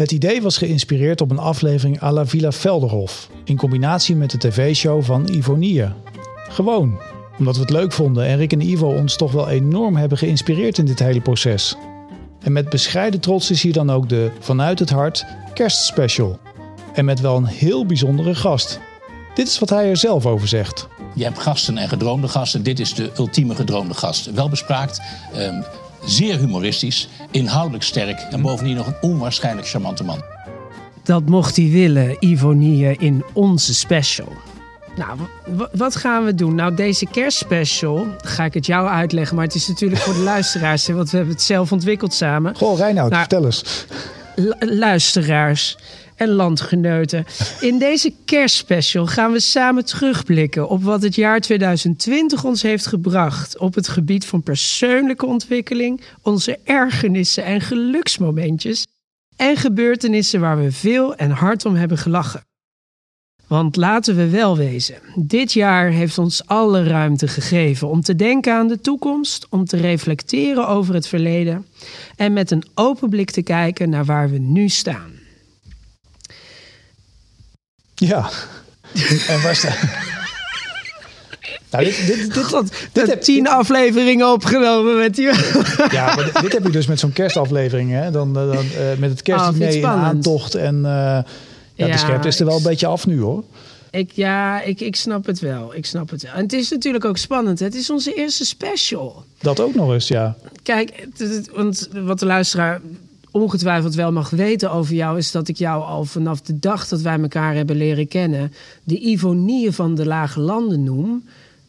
Het idee was geïnspireerd op een aflevering à la Villa Velderhof, in combinatie met de tv-show van Ivonie. Gewoon, omdat we het leuk vonden en Rick en Ivo ons toch wel enorm hebben geïnspireerd in dit hele proces. En met bescheiden trots is hier dan ook de Vanuit het Hart kerstspecial. En met wel een heel bijzondere gast. Dit is wat hij er zelf over zegt. Je hebt gasten en gedroomde gasten. Dit is de ultieme gedroomde gast. Wel bespraakt, ehm, zeer humoristisch, inhoudelijk sterk en bovendien nog een onwaarschijnlijk charmante man. Dat mocht hij willen, Ivonie, in onze special. Nou, wat gaan we doen? Nou, deze kerstspecial, ga ik het jou uitleggen, maar het is natuurlijk voor de luisteraars, hè, want we hebben het zelf ontwikkeld samen. Goh, Reinoud, Nou, vertel eens. Lu- luisteraars en landgenoten. In deze kerstspecial gaan we samen terugblikken op wat het jaar 2020 ons heeft gebracht op het gebied van persoonlijke ontwikkeling, onze ergernissen en geluksmomentjes en gebeurtenissen waar we veel en hard om hebben gelachen. Want laten we wel wezen, dit jaar heeft ons alle ruimte gegeven om te denken aan de toekomst, om te reflecteren over het verleden en met een open blik te kijken naar waar we nu staan. Ja. en waar sta... Nou, dit, dit, dit, dit dit heb- tien afleveringen opgenomen met die. Ja, maar dit, heb ik dus met zo'n kerstaflevering. Hè? Dan, dan, eh, met het je kerstdiner spannend? aantocht. En eh, ja, de scherpte is er wel een beetje af nu hoor. Ik, ja, ik, ik snap het wel. Ik snap het wel. En het is natuurlijk ook spannend. hè. Het is onze eerste special. Dat ook nog eens, ja. Kijk, want wat de luisteraar ongetwijfeld wel mag weten over jou... is dat ik jou al vanaf de dag dat wij elkaar hebben leren kennen... de Ivonie van de Lage Landen noem.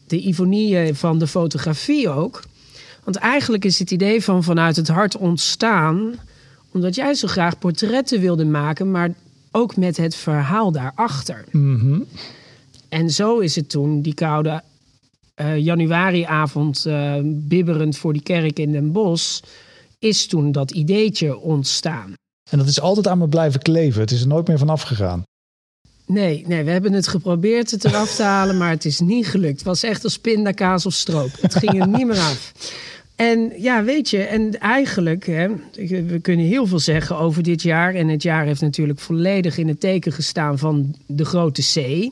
De Ivonie van de fotografie ook. Want eigenlijk is het idee van vanuit het hart ontstaan... omdat jij zo graag portretten wilde maken... maar ook met het verhaal daarachter. Mhm. En zo is het toen, die koude eh, januariavond, eh, bibberend voor die kerk in Den Bosch, is toen dat ideetje ontstaan. En dat is altijd aan me blijven kleven. Het is er nooit meer vanaf gegaan. Nee, nee, we hebben het geprobeerd het eraf te halen, maar het is niet gelukt. Het was echt als pindakaas of stroop. Het ging er niet meer af. En ja, weet je, en eigenlijk, hè, we kunnen heel veel zeggen over dit jaar. En het jaar heeft natuurlijk volledig in het teken gestaan van de grote C.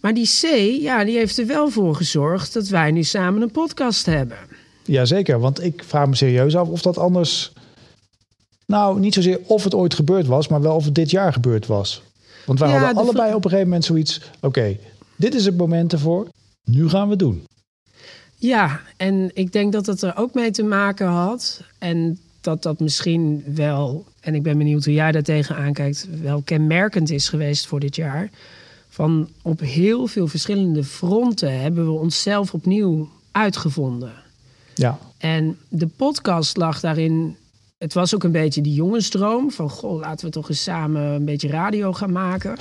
Maar die C, ja, die heeft er wel voor gezorgd dat wij nu samen een podcast hebben. Jazeker, want ik vraag me serieus af of dat anders... Nou, niet zozeer of het ooit gebeurd was, maar wel of het dit jaar gebeurd was. Want wij Ja, hadden de allebei op een gegeven moment zoiets... Oké, dit is het moment ervoor. Nu gaan we het doen. Ja, en ik denk dat dat er ook mee te maken had. En dat dat misschien wel, en ik ben benieuwd hoe jij daar tegenaan kijkt, wel kenmerkend is geweest voor dit jaar. Van op heel veel verschillende fronten hebben we onszelf opnieuw uitgevonden. Ja, En de podcast lag daarin. Het was ook een beetje die jongensdroom. Van goh, laten we toch eens samen een beetje radio gaan maken.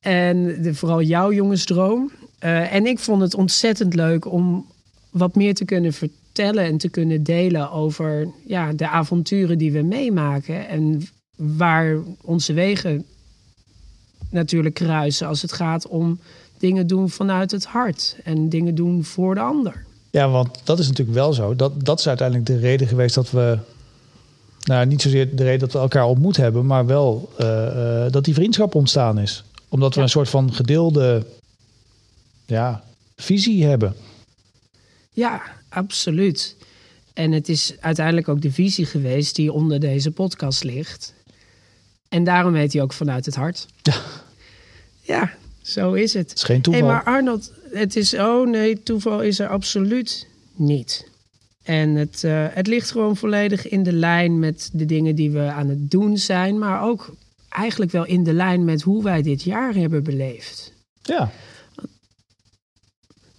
En de, vooral jouw jongensdroom. Eh, en ik vond het ontzettend leuk om wat meer te kunnen vertellen en te kunnen delen over ja, de avonturen die we meemaken. En waar onze wegen natuurlijk kruisen als het gaat om dingen doen vanuit het hart. En dingen doen voor de ander. Ja, want dat is natuurlijk wel zo. Dat, dat is uiteindelijk de reden geweest dat we. Nou, niet zozeer de reden dat we elkaar ontmoet hebben, maar wel eh, eh, dat die vriendschap ontstaan is. Omdat we Ja. een soort van gedeelde ja, visie hebben. Ja, absoluut. En het is uiteindelijk ook de visie geweest die onder deze podcast ligt. En daarom heet hij ook vanuit het hart. Ja. Ja, zo is het. Het is geen toeval. Hey, maar Arnold, het is. Oh nee, toeval is er absoluut niet. En het, eh, het ligt gewoon volledig in de lijn met de dingen die we aan het doen zijn. Maar ook eigenlijk wel in de lijn met hoe wij dit jaar hebben beleefd. Ja,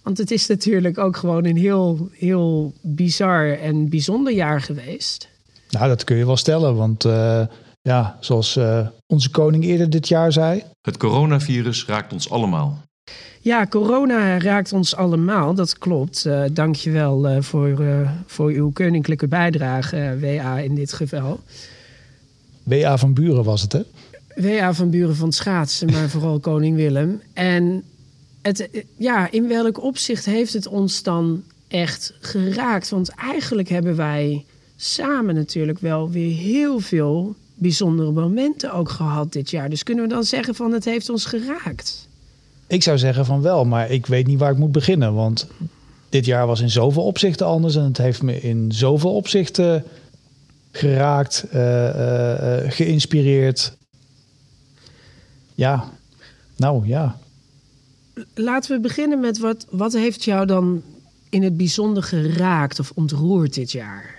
Want het is natuurlijk ook gewoon een heel, heel bizar en bijzonder jaar geweest. nou, dat kun je wel stellen. Want eh, ja, zoals eh, onze koning eerder dit jaar zei. Het coronavirus raakt ons allemaal. Ja, corona raakt ons allemaal, dat klopt. Eh Dank je wel eh, voor, eh, voor uw koninklijke bijdrage, eh, WA in dit geval. W.A. van Buren was het, hè? WA van Buren van het Schaatsen, maar vooral koning Willem. En het, eh, ja, in welk opzicht heeft het ons dan echt geraakt? Want eigenlijk hebben wij samen natuurlijk wel weer heel veel bijzondere momenten ook gehad dit jaar. Dus kunnen we dan zeggen van het heeft ons geraakt? Ik zou zeggen van wel, maar ik weet niet waar ik moet beginnen. Want dit jaar was in zoveel opzichten anders en het heeft me in zoveel opzichten geraakt, uh, uh, uh, geïnspireerd. Ja, nou ja. Laten we beginnen met wat, wat heeft jou dan in het bijzonder geraakt of ontroerd dit jaar?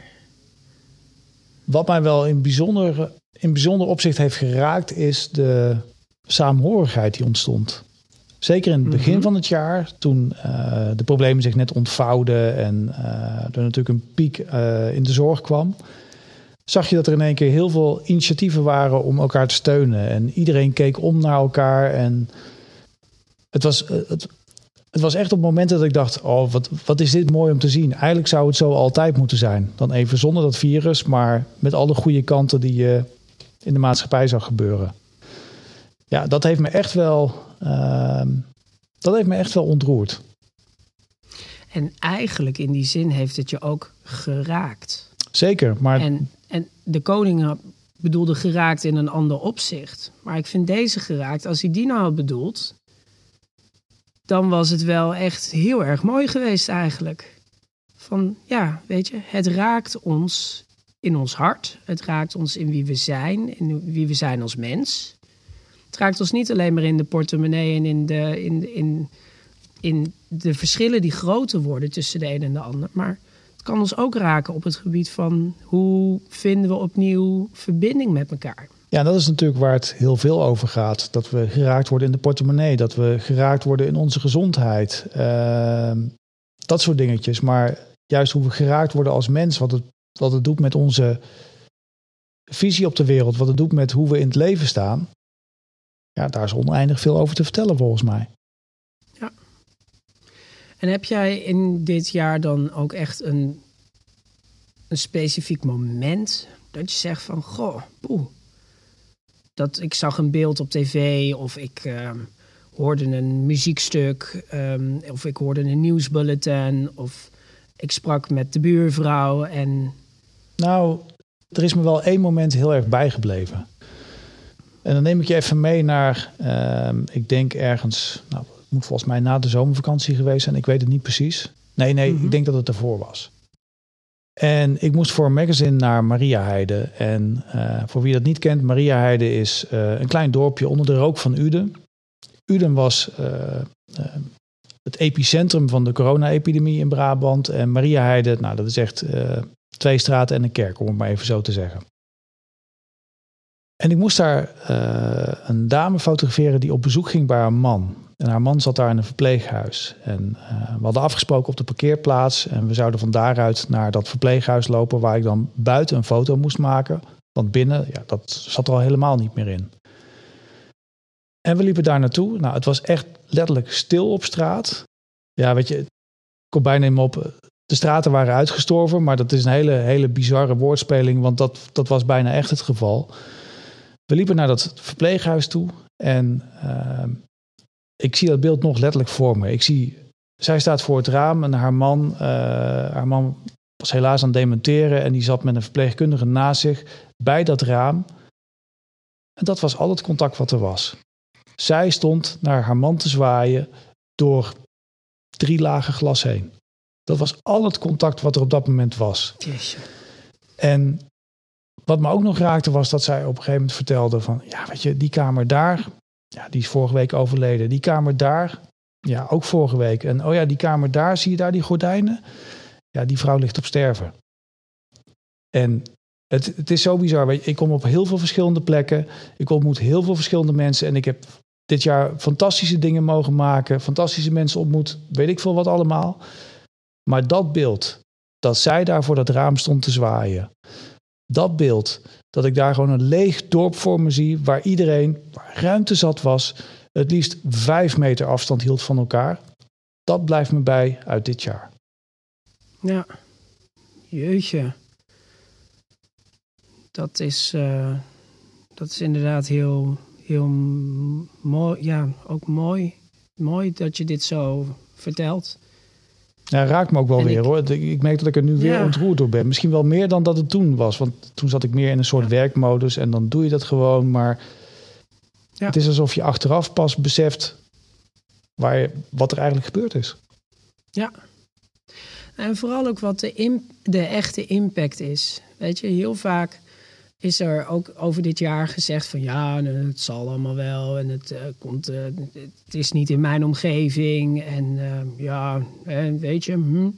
Wat mij wel in bijzonder, in bijzonder opzicht heeft geraakt, is de saamhorigheid die ontstond. Zeker in het begin Mhm. van het jaar, toen uh, de problemen zich net ontvouwden en uh, er natuurlijk een piek uh, in de zorg kwam, zag je dat er in één keer heel veel initiatieven waren om elkaar te steunen. En iedereen keek om naar elkaar. En het was, het, het was echt op momenten dat ik dacht: oh, wat, wat is dit mooi om te zien. Eigenlijk zou het zo altijd moeten zijn. Dan even zonder dat virus, maar met alle goede kanten die je in de maatschappij zag gebeuren. Ja, dat heeft me echt wel. Uh, dat heeft me echt wel ontroerd. En eigenlijk in die zin heeft het je ook geraakt. Zeker, maar. En, en de koning bedoelde geraakt in een ander opzicht. Maar ik vind deze geraakt, als hij die nou had bedoeld. dan was het wel echt heel erg mooi geweest eigenlijk. Van ja, weet je, het raakt ons in ons hart. Het raakt ons in wie we zijn, in wie we zijn als mens. Het raakt ons niet alleen maar in de portemonnee en in de, in, in, in de verschillen die groter worden tussen de een en de ander. Maar het kan ons ook raken op het gebied van hoe vinden we opnieuw verbinding met elkaar. Ja, dat is natuurlijk waar het heel veel over gaat. Dat we geraakt worden in de portemonnee, dat we geraakt worden in onze gezondheid. Uh, dat soort dingetjes. Maar juist hoe we geraakt worden als mens, wat het, wat het doet met onze visie op de wereld, wat het doet met hoe we in het leven staan. Ja, daar is oneindig veel over te vertellen volgens mij. Ja. En heb jij in dit jaar dan ook echt een, een specifiek moment dat je zegt van, goh, poeh, dat ik zag een beeld op tv of ik uh, hoorde een muziekstuk um, of ik hoorde een nieuwsbulletin of ik sprak met de buurvrouw en... Nou, er is me wel één moment heel erg bijgebleven. En dan neem ik je even mee naar, uh, ik denk ergens, nou, het moet volgens mij na de zomervakantie geweest zijn. Ik weet het niet precies. Nee, nee, mm-hmm. ik denk dat het ervoor was. En ik moest voor een magazine naar Mariaheide. En uh, voor wie dat niet kent, Mariaheide is uh, een klein dorpje onder de rook van Uden. Uden was uh, het epicentrum van de corona-epidemie in Brabant. En Mariaheide, nou, dat is echt twee straten en een kerk, om het maar even zo te zeggen. En ik moest daar uh, een dame fotograferen die op bezoek ging bij haar man. En haar man zat daar in een verpleeghuis. En uh, we hadden afgesproken op de parkeerplaats. En we zouden van daaruit naar dat verpleeghuis lopen, waar ik dan buiten een foto moest maken. Want binnen, ja, dat zat er al helemaal niet meer in. En we liepen daar naartoe. Nou, het was echt letterlijk stil op straat. Ja, weet je, ik kom bijna in me op. De straten waren uitgestorven, maar dat is een hele, hele bizarre woordspeling, want dat, dat was bijna echt het geval. We liepen naar dat verpleeghuis toe en uh, ik zie dat beeld nog letterlijk voor me. Ik zie, zij staat voor het raam en haar man, uh, haar man was helaas aan het dementeren en die zat met een verpleegkundige naast zich bij dat raam. En dat was al het contact wat er was. Zij stond naar haar man te zwaaien door drie lagen glas heen. Dat was al het contact wat er op dat moment was. En wat me ook nog raakte was dat zij op een gegeven moment vertelde van... ja, weet je, die kamer daar, ja, die is vorige week overleden. Die kamer daar, ja, ook vorige week. En oh ja, die kamer daar, zie je daar die gordijnen? Ja, die vrouw ligt op sterven. En het, het is zo bizar. Weet je, ik kom op heel veel verschillende plekken. Ik ontmoet heel veel verschillende mensen. En ik heb dit jaar fantastische dingen mogen maken. Fantastische mensen ontmoet. Weet ik veel wat allemaal. Maar dat beeld, dat zij daar voor dat raam stond te zwaaien. Dat beeld, dat ik daar gewoon een leeg dorp voor me zie, waar iedereen, waar ruimte zat was, het liefst vijf meter afstand hield van elkaar. Dat blijft me bij uit dit jaar. Ja, jeetje. Dat is, uh, dat is inderdaad heel, heel mooi. Ja, ook mooi. Mooi dat je dit zo vertelt. Ja, raakt me ook wel En weer ik- hoor. Ik merk dat ik er nu weer Ja. ontroerd door ben. Misschien wel meer dan dat het toen was. Want toen zat ik meer in een soort werkmodus en dan doe je dat gewoon. Maar Ja. het is alsof je achteraf pas beseft waar je, wat er eigenlijk gebeurd is. Ja. En vooral ook wat de, de echte impact is. Weet je, heel vaak is er ook over dit jaar gezegd van ja, nou, het zal allemaal wel en het, eh, komt, eh, het is niet in mijn omgeving en eh, ja, weet je. hm.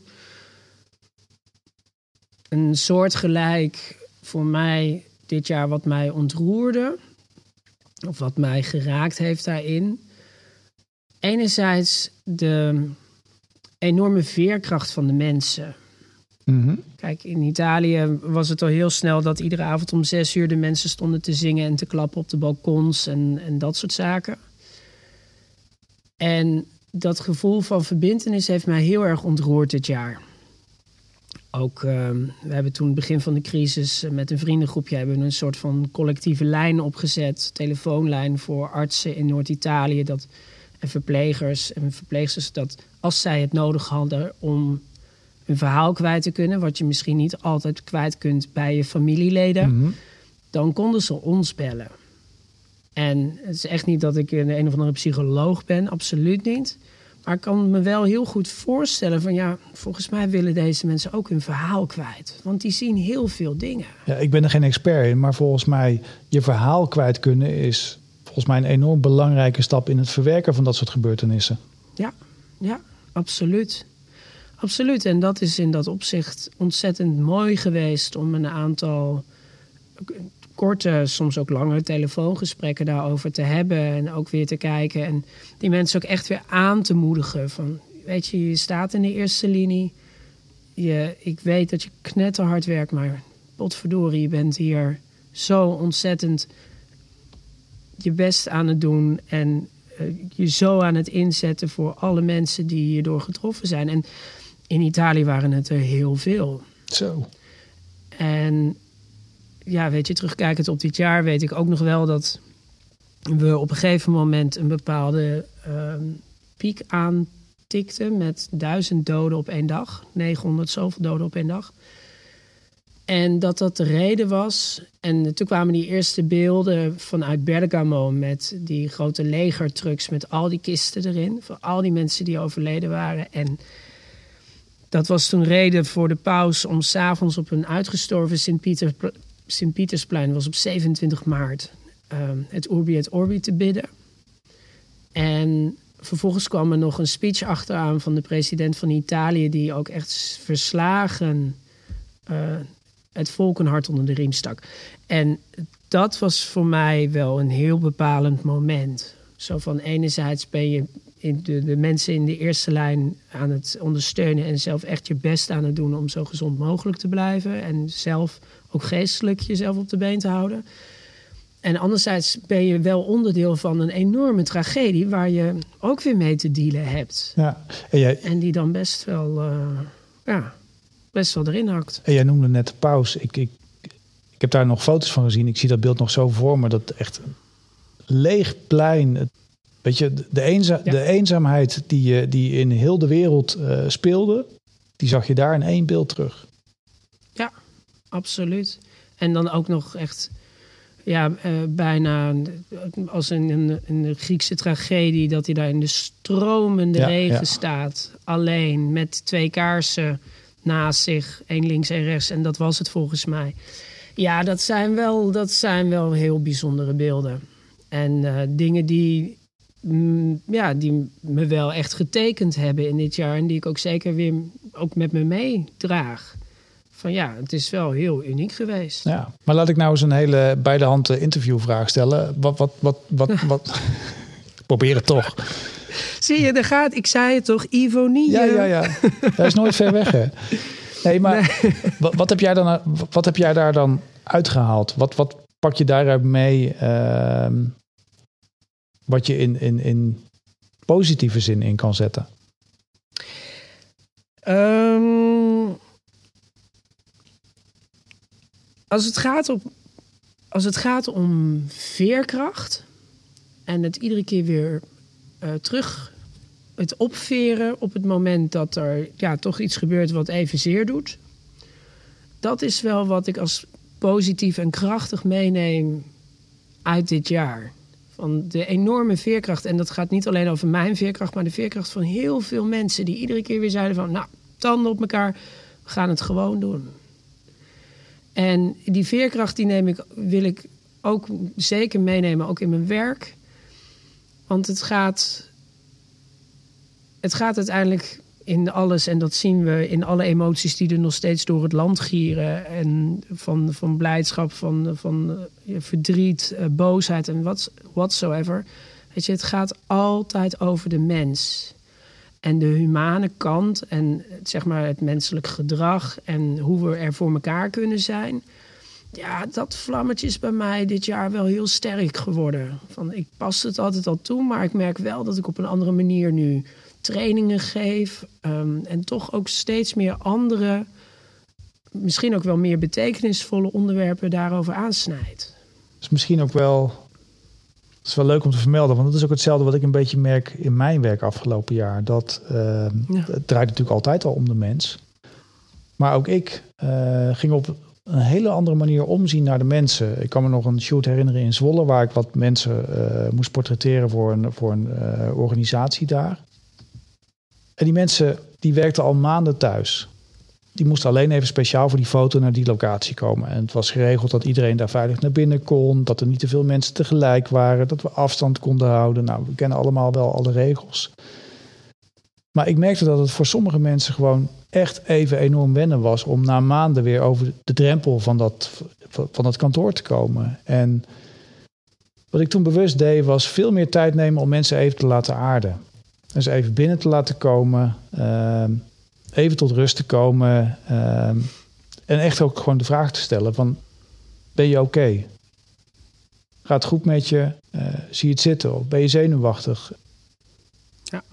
Een soortgelijk voor mij dit jaar wat mij ontroerde of wat mij geraakt heeft daarin. Enerzijds de enorme veerkracht van de mensen. Mhm. Kijk, in Italië was het al heel snel dat iedere avond om zes uur de mensen stonden te zingen en te klappen op de balkons en, en dat soort zaken. En dat gevoel van verbintenis heeft mij heel erg ontroerd dit jaar. Ook, ehm, we hebben toen begin van de crisis eh, met een vriendengroepje hebben een soort van collectieve lijn opgezet, telefoonlijn voor artsen in Noord-Italië, dat en verplegers en verpleegsters dat als zij het nodig hadden om een verhaal kwijt te kunnen, wat je misschien niet altijd kwijt kunt bij je familieleden, Mhm. dan konden ze ons bellen. En het is echt niet dat ik een, een of andere psycholoog ben, absoluut niet. Maar ik kan me wel heel goed voorstellen van ja, volgens mij willen deze mensen ook hun verhaal kwijt. Want die zien heel veel dingen. Ja, ik ben er geen expert in, maar volgens mij je verhaal kwijt kunnen is volgens mij een enorm belangrijke stap in het verwerken van dat soort gebeurtenissen. Ja, ja, absoluut. Absoluut. En dat is in dat opzicht ontzettend mooi geweest om een aantal korte, soms ook lange telefoongesprekken daarover te hebben. En ook weer te kijken. En die mensen ook echt weer aan te moedigen. Van, weet je, je staat in de eerste linie. Je, ik weet dat je knetterhard werkt, maar potverdorie, je bent hier zo ontzettend je best aan het doen. En eh, je zo aan het inzetten voor alle mensen die hierdoor getroffen zijn. En in Italië waren het er heel veel. Zo. En ja, weet je, terugkijkend op dit jaar weet ik ook nog wel dat we op een gegeven moment een bepaalde ehm, piek aantikten met duizend doden op één dag. 900 zoveel doden op één dag. En dat dat de reden was. En toen kwamen die eerste beelden vanuit Bergamo met die grote legertrucks met al die kisten erin. Voor al die mensen die overleden waren. En dat was toen reden voor de paus om s'avonds op een uitgestorven Sint-Pieter- Sint-Pietersplein, was op 27 maart, ehm, het Urbi et Orbi te bidden. En vervolgens kwam er nog een speech achteraan van de president van Italië, die ook echt verslagen eh, het volk een hart onder de riem stak. En dat was voor mij wel een heel bepalend moment. Zo van enerzijds ben je de, de mensen in de eerste lijn aan het ondersteunen en zelf echt je best aan het doen om zo gezond mogelijk te blijven. En zelf ook geestelijk jezelf op de been te houden. En anderzijds ben je wel onderdeel van een enorme tragedie waar je ook weer mee te dealen hebt. Ja. En jij, En die dan best wel, eh, ja, best wel erin hakt. en jij noemde net de paus. Ik, ik, ik heb daar nog foto's van gezien. Ik zie dat beeld nog zo voor me. Dat echt een leeg plein. Het- Weet je, de, eenza Ja. de eenzaamheid die, je- die in heel de wereld eh, speelde, die zag je daar in één beeld terug. Ja, absoluut. En dan ook nog echt, ja, eh, bijna als een, een, een Griekse tragedie, dat hij daar in de stromende Ja, regen ja. staat, alleen met twee kaarsen naast zich, één links en rechts. En dat was het volgens mij. Ja, dat zijn wel, dat zijn wel heel bijzondere beelden. En eh, dingen die, mm, ja, die me wel echt getekend hebben in dit jaar. En die ik ook zeker weer ook met me meedraag. Van ja, het is wel heel uniek geweest. Ja. Maar laat ik nou eens een hele bij de hand interviewvraag stellen. Wat, wat, wat, wat, wat... Probeer het toch. Zie je, daar gaat, ik zei het toch, Ivonie. Ja, ja, ja. Dat is nooit ver weg, hè? Nee, maar Wat, wat, heb jij dan, wat heb jij daar dan uitgehaald? Wat, wat pak je daaruit mee? ehm, wat je in, in, in positieve zin in kan zetten? Ehm, als, het gaat op, als het gaat om veerkracht en het iedere keer weer eh, terug het opveren op het moment dat er ja, toch iets gebeurt wat even zeer doet. Dat is wel wat ik als positief en krachtig meeneem uit dit jaar. Van de enorme veerkracht. En dat gaat niet alleen over mijn veerkracht, maar de veerkracht van heel veel mensen die iedere keer weer zeiden van, nou, tanden op elkaar, we gaan het gewoon doen. En die veerkracht die neem ik, wil ik ook zeker meenemen, ook in mijn werk. Want het gaat, het gaat uiteindelijk in alles, en dat zien we in alle emoties die er nog steeds door het land gieren. En van, van blijdschap, van, van uh, verdriet, uh, boosheid en wat, whatsoever. Weet je, het gaat altijd over de mens. En de humane kant en zeg maar het menselijk gedrag en hoe we er voor elkaar kunnen zijn. Ja, dat vlammetje is bij mij dit jaar wel heel sterk geworden. Van, ik pas het altijd al toe, maar ik merk wel dat ik op een andere manier nu trainingen geef. Um, en toch ook steeds meer andere, misschien ook wel meer betekenisvolle onderwerpen daarover aansnijd. is misschien ook wel. Het is wel leuk om te vermelden, want dat is ook hetzelfde wat ik een beetje merk in mijn werk afgelopen jaar. Dat uh, ja. het draait natuurlijk altijd al om de mens. Maar ook ik uh, ging op een hele andere manier omzien naar de mensen. Ik kan me nog een shoot herinneren in Zwolle, waar ik wat mensen uh, moest portretteren voor een, voor een uh, organisatie daar. En die mensen die werkten al maanden thuis. Die moesten alleen even speciaal voor die foto naar die locatie komen. En het was geregeld dat iedereen daar veilig naar binnen kon. Dat er niet te veel mensen tegelijk waren. Dat we afstand konden houden. Nou, we kennen allemaal wel alle regels. Maar ik merkte dat het voor sommige mensen gewoon echt even enorm wennen was. om na maanden weer over de drempel van dat, van dat kantoor te komen. En wat ik toen bewust deed, was veel meer tijd nemen om mensen even te laten aarden. Dus even binnen te laten komen, uh, even tot rust te komen. Uh, en echt ook gewoon de vraag te stellen van, ben je oké? Okay? Gaat het goed met je? Uh, zie je het zitten? Of ben je zenuwachtig? Ja.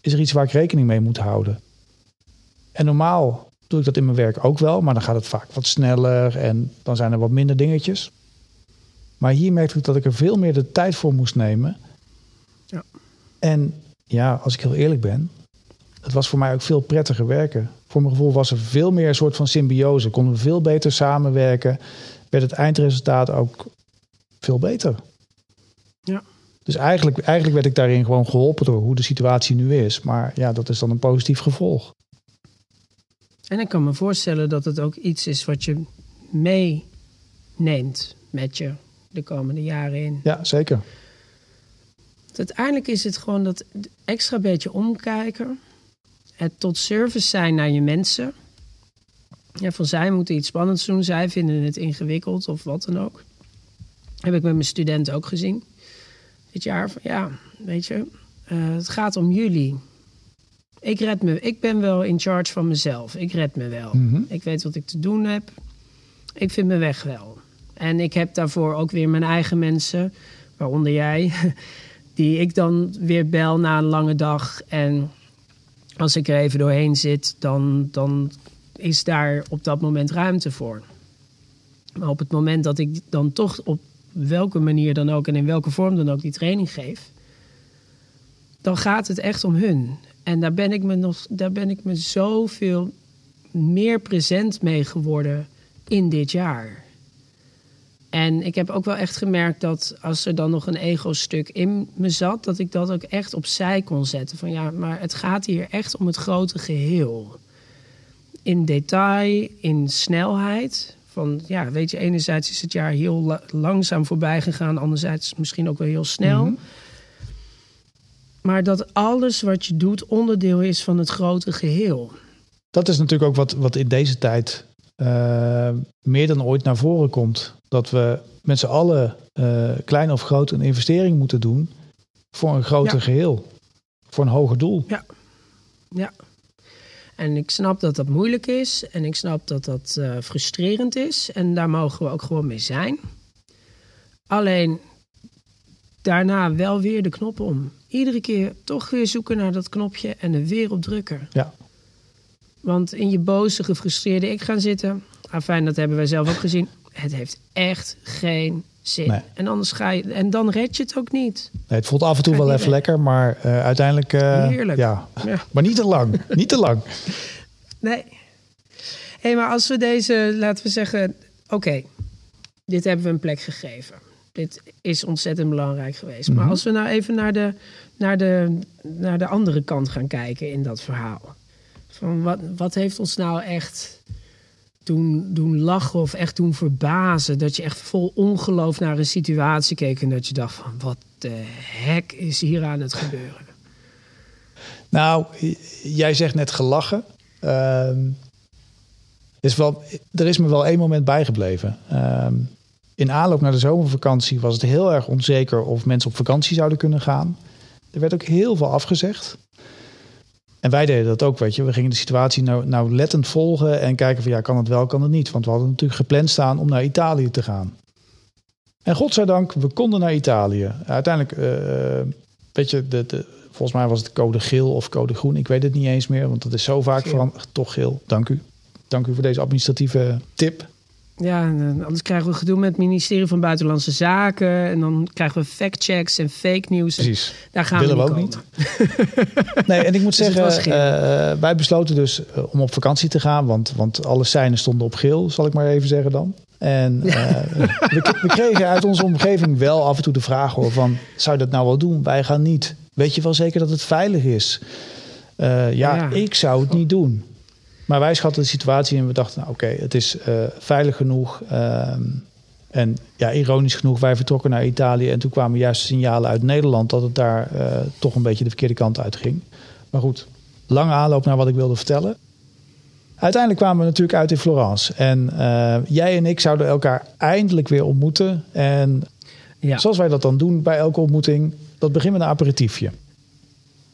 Is er iets waar ik rekening mee moet houden? En normaal doe ik dat in mijn werk ook wel, maar dan gaat het vaak wat sneller en dan zijn er wat minder dingetjes. Maar hier merkte ik dat ik er veel meer de tijd voor moest nemen. Ja. En ja, als ik heel eerlijk ben, het was voor mij ook veel prettiger werken. Voor mijn gevoel was er veel meer een soort van symbiose. Konden we veel beter samenwerken. Werd het eindresultaat ook veel beter. Ja. Dus eigenlijk, eigenlijk werd ik daarin gewoon geholpen door hoe de situatie nu is. Maar ja, dat is dan een positief gevolg. En ik kan me voorstellen dat het ook iets is wat je meeneemt met je de komende jaren in. Ja, zeker. Uiteindelijk is het gewoon dat extra beetje omkijken. Het tot service zijn naar je mensen. Ja, van zij moeten iets spannends doen, zij vinden het ingewikkeld of wat dan ook. Heb ik met mijn studenten ook gezien. Dit jaar van ja, weet je, uh, het gaat om jullie. Ik red me, ik ben wel in charge van mezelf. Ik red me wel. Mhm. Mm -hmm. Ik weet wat ik te doen heb. Ik vind mijn weg wel. En ik heb daarvoor ook weer mijn eigen mensen, waaronder jij die ik dan weer bel na een lange dag. En als ik er even doorheen zit, dan, dan is daar op dat moment ruimte voor. Maar op het moment dat ik dan toch op welke manier dan ook en in welke vorm dan ook die training geef, dan gaat het echt om hun. En daar ben ik me nog, daar ben ik me zoveel meer present mee geworden in dit jaar. En ik heb ook wel echt gemerkt dat als er dan nog een ego-stuk in me zat, dat ik dat ook echt opzij kon zetten. Van ja, maar het gaat hier echt om het grote geheel. In detail, in snelheid. Van ja, weet je, enerzijds is het jaar heel la langzaam voorbij gegaan, anderzijds misschien ook wel heel snel. Mm -hmm. Maar dat alles wat je doet onderdeel is van het grote geheel. Dat is natuurlijk ook wat, wat in deze tijd uh, meer dan ooit naar voren komt. Dat we met z'n allen, uh, klein of groot, een investering moeten doen voor een groter ja. geheel. Voor een hoger doel. Ja. ja. En ik snap dat dat moeilijk is. En ik snap dat dat uh, frustrerend is. En daar mogen we ook gewoon mee zijn. Alleen daarna wel weer de knop om. Iedere keer toch weer zoeken naar dat knopje en er weer op drukken. Ja. Want in je boze, gefrustreerde ik gaan zitten. Ah, fijn, dat hebben wij zelf ook gezien. Het heeft echt geen zin. Nee. En anders ga je. En dan red je het ook niet. Nee, het voelt af en toe wel even weg. lekker, maar eh, uiteindelijk... eh, Heerlijk. Ja. Ja. Maar niet te lang. niet te lang. Nee. Hé, maar als we deze, laten we zeggen, oké, dit hebben we een plek gegeven. Dit is ontzettend belangrijk geweest. Maar Mhm. als we nou even naar de, naar, de, naar de andere kant gaan kijken in dat verhaal. Van wat, wat heeft ons nou echt doen, doen lachen of echt doen verbazen? Dat je echt vol ongeloof naar een situatie keek en dat je dacht van wat de hek is hier aan het gebeuren? Nou, jij zegt net gelachen. Ehm, is wel, er is me wel één moment bijgebleven. Ehm, in aanloop naar de zomervakantie was het heel erg onzeker of mensen op vakantie zouden kunnen gaan. Er werd ook heel veel afgezegd. En wij deden dat ook, weet je. We gingen de situatie nou, nauwlettend volgen en kijken van ja, kan het wel, kan het niet. Want we hadden natuurlijk gepland staan om naar Italië te gaan. En godzijdank, we konden naar Italië. Uiteindelijk, eh, weet je, de, de, volgens mij was het code geel of code groen. Ik weet het niet eens meer, want dat is zo vaak veranderd. Toch geel, dank u. Dank u voor deze administratieve tip. Ja, en, eh, anders krijgen we gedoe met het ministerie van Buitenlandse Zaken. En dan krijgen we factchecks en fake nieuws. Precies. Daar gaan Willen we, we niet ook komen. Nee, en ik moet Dus zeggen, geel. eh, wij besloten dus eh, om op vakantie te gaan, want, want alle seinen stonden op geel, zal ik maar even zeggen dan. En eh, we, we kregen uit onze omgeving wel af en toe de vraag hoor van, zou je dat nou wel doen? Wij gaan niet. Weet je wel zeker dat het veilig is? Eh, ja, Ja. ik zou het niet doen. Maar wij schatten de situatie en we dachten, nou, oké, het is eh, veilig genoeg. Ehm, en ja, ironisch genoeg, wij vertrokken naar Italië en toen kwamen juist signalen uit Nederland dat het daar eh, toch een beetje de verkeerde kant uit ging. Maar goed, lange aanloop naar wat ik wilde vertellen. Uiteindelijk kwamen we natuurlijk uit in Florence. En eh, jij en ik zouden elkaar eindelijk weer ontmoeten. En Ja. zoals wij dat dan doen bij elke ontmoeting, dat begint met een aperitiefje.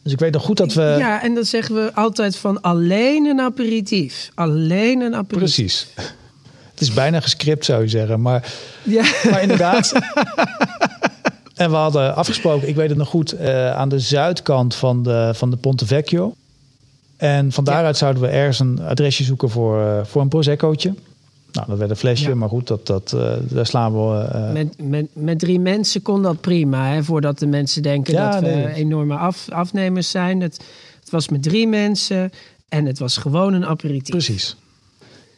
Dus ik weet nog goed dat we... ja, en dan zeggen we altijd van alleen een aperitief. Alleen een aperitief. Precies. Het is bijna gescript, zou je zeggen. Maar, Ja. maar inderdaad. En we hadden afgesproken, ik weet het nog goed, eh, aan de zuidkant van de, van de Ponte Vecchio. En van daaruit zouden we ergens een adresje zoeken voor, eh, voor een Prosecco'tje. Nou, dat werd een flesje, Ja. maar goed, dat, dat, eh, daar slaan we... eh, Met, met, met drie mensen kon dat prima. Hè, voordat de mensen denken Ja, dat we enorme af, afnemers zijn. Het, het was met drie mensen en het was gewoon een aperitief. Precies.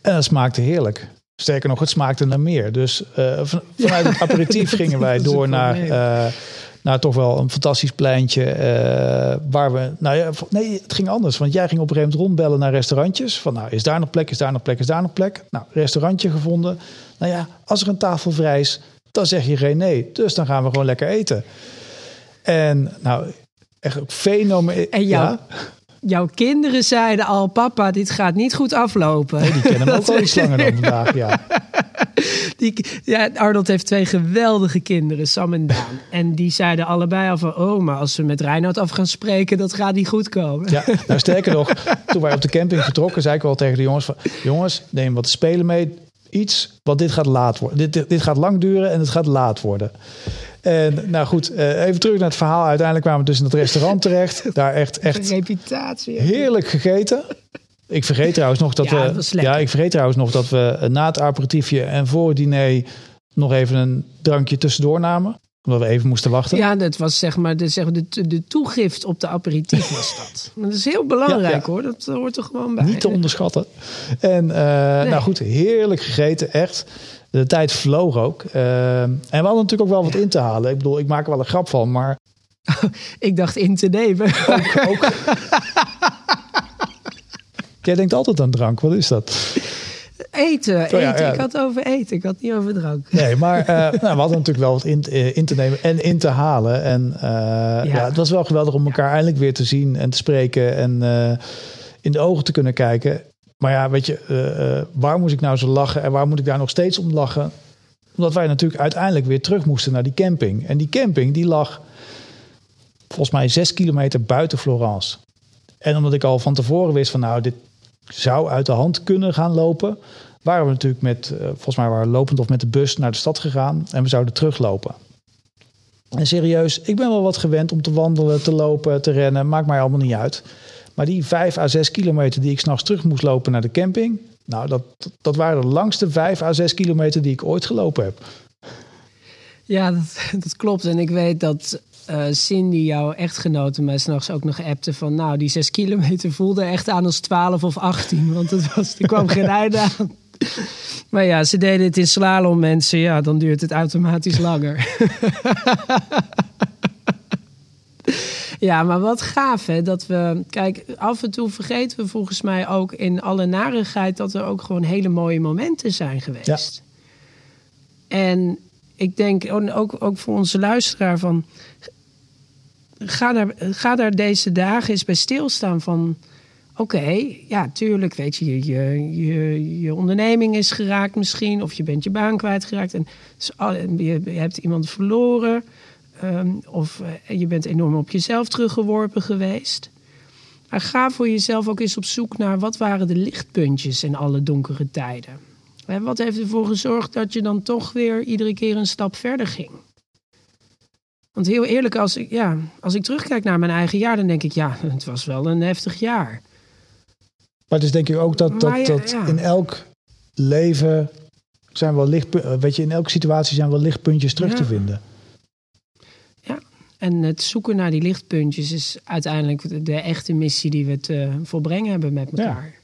En dat smaakte heerlijk. Sterker nog, het smaakte naar meer. Dus eh, van- vanuit het aperitief gingen wij door het naar, naar toch wel een fantastisch pleintje. eh, waar we, nou ja, nee, het ging anders. Want jij ging op een gegeven moment rondbellen naar restaurantjes. Van nou, is daar nog plek, is daar nog plek, is daar nog plek? Nou, restaurantje gevonden. Nou ja, als er een tafel vrij is, dan zeg je geen nee. Dus dan gaan we gewoon lekker eten. En nou, echt ook fenomeneel. En jou- Ja, Jouw kinderen zeiden al, papa, dit gaat niet goed aflopen. die kennen ook al die slangen dan vandaag, ja. Die, ja, Arnold heeft twee geweldige kinderen, Sam en Daan. En die zeiden allebei al van, oh, maar als we met Reinoud af gaan spreken, dat gaat niet goed komen. Ja, nou sterker nog, toen wij op de camping vertrokken, zei ik wel tegen de jongens van... jongens, neem wat spelen mee. Iets, want dit gaat laat worden. Dit, dit, dit gaat lang duren en het gaat laat worden. En nou goed, eh, even terug naar het verhaal. Uiteindelijk kwamen we dus in het restaurant terecht. Daar echt, echt Reputatie. heerlijk gegeten. Ik vergeet trouwens nog dat Ja, we... ja, ik vergeet trouwens nog dat we eh, na het aperitiefje en voor het diner... nog even een drankje tussendoor namen. Omdat we even moesten wachten. Ja, dat was zeg maar de, zeg maar de, de toegift op de aperitief was dat. Maar dat is heel belangrijk Ja, ja. hoor, dat hoort er gewoon bij. Niet te onderschatten. En eh, nou goed, heerlijk gegeten, echt. De tijd vloog ook. Eh, en we hadden natuurlijk ook wel wat in te halen. Ik bedoel, ik maak er wel een grap van, maar Ik dacht in te nemen. ook... Jij denkt altijd aan drank, wat is dat? Eten, eten. Oh ja, ja. Ik had over eten, ik had niet over drank. Nee, maar eh, nou, we hadden natuurlijk wel wat in, eh, in te nemen en in te halen. En eh, ja. het was wel geweldig om elkaar eindelijk weer te zien en te spreken en in de ogen te kunnen kijken. Maar ja, weet je, waar moest ik nou zo lachen en waar moet ik daar nog steeds om lachen? Omdat wij natuurlijk uiteindelijk weer terug moesten naar die camping. En die camping die lag volgens mij zes kilometer buiten Florence. En omdat ik al van tevoren wist van nou, dit zou uit de hand kunnen gaan lopen, waren we natuurlijk met, eh, volgens mij waren lopend of met de bus naar de stad gegaan en we zouden teruglopen. En serieus, ik ben wel wat gewend om te wandelen, te lopen, te rennen, maakt mij allemaal niet uit. Maar die vijf à zes kilometer die ik s'nachts terug moest lopen naar de camping, nou, dat, dat waren de langste vijf à zes kilometer die ik ooit gelopen heb. Ja, dat, dat klopt. En ik weet dat uh, Cindy, jouw echtgenote, mij s'nachts ook nog appte van... nou, die zes kilometer voelde echt aan als 12 of 18. Want het was, er kwam geen einde aan. Maar ja, ze deden het in slalom, mensen. Ja, dan duurt het automatisch langer. ja, maar wat gaaf hè, dat we... Kijk, af en toe vergeten we volgens mij ook in alle narigheid... dat er ook gewoon hele mooie momenten zijn geweest. Ja. En ik denk ook, ook voor onze luisteraar van... Ga daar, ga daar deze dagen eens bij stilstaan van... Oké, ja, tuurlijk, weet je je, je, je onderneming is geraakt misschien... of je bent je baan kwijtgeraakt en je, hebt iemand verloren... Ehm, of uh, je bent enorm op jezelf teruggeworpen geweest... Ga voor jezelf ook eens op zoek naar wat waren de lichtpuntjes in alle donkere tijden. Wat heeft ervoor gezorgd dat je dan toch weer iedere keer een stap verder ging? Want heel eerlijk, als ik, ja, als ik terugkijk naar mijn eigen jaar, dan denk ik, ja, het was wel een heftig jaar. Maar dus denk je ook dat, dat, dat in elk leven zijn wel lichtpuntjes, weet je, in elke situatie zijn wel lichtpuntjes terug te vinden. Ja, en het zoeken naar die lichtpuntjes is uiteindelijk de echte missie die we te volbrengen hebben met elkaar.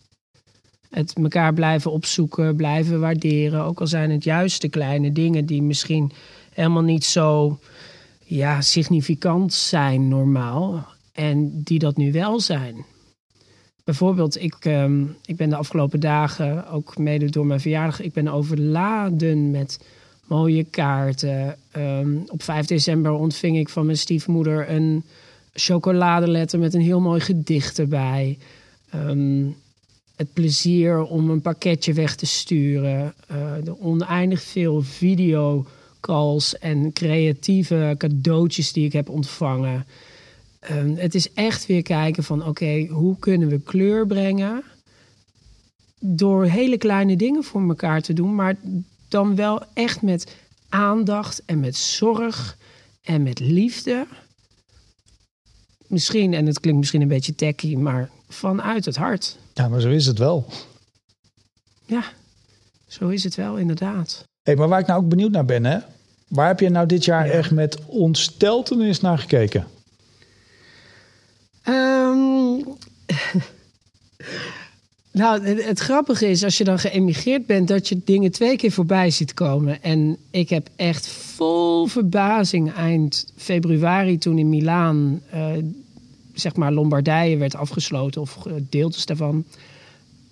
Het elkaar blijven opzoeken, blijven waarderen. Ook al zijn het juist de kleine dingen die misschien helemaal niet zo ja, significant zijn normaal. En die dat nu wel zijn. Bijvoorbeeld, ik, ehm, ik ben de afgelopen dagen, ook mede door mijn verjaardag, ik ben overladen met mooie kaarten. Um, op 5 december ontving ik van mijn stiefmoeder een chocoladeletter met een heel mooi gedicht erbij. Um, het plezier om een pakketje weg te sturen. Uh, de oneindig veel videocalls en creatieve cadeautjes die ik heb ontvangen. Uh, het is echt weer kijken van oké, hoe kunnen we kleur brengen? Door hele kleine dingen voor elkaar te doen, maar dan wel echt met aandacht en met zorg en met liefde. Misschien, en het klinkt misschien een beetje tacky, maar vanuit het hart. Ja, maar zo is het wel. Ja, zo is het wel, inderdaad. Hey, maar waar ik nou ook benieuwd naar ben, hè? Waar heb je nou dit jaar echt met ontsteltenis naar gekeken? Um, nou, het, het, grappige is als je dan geëmigreerd bent, dat je dingen twee keer voorbij ziet komen. En ik heb echt vol verbazing eind februari toen in Milaan uh, zeg maar Lombardije werd afgesloten of deeltjes daarvan.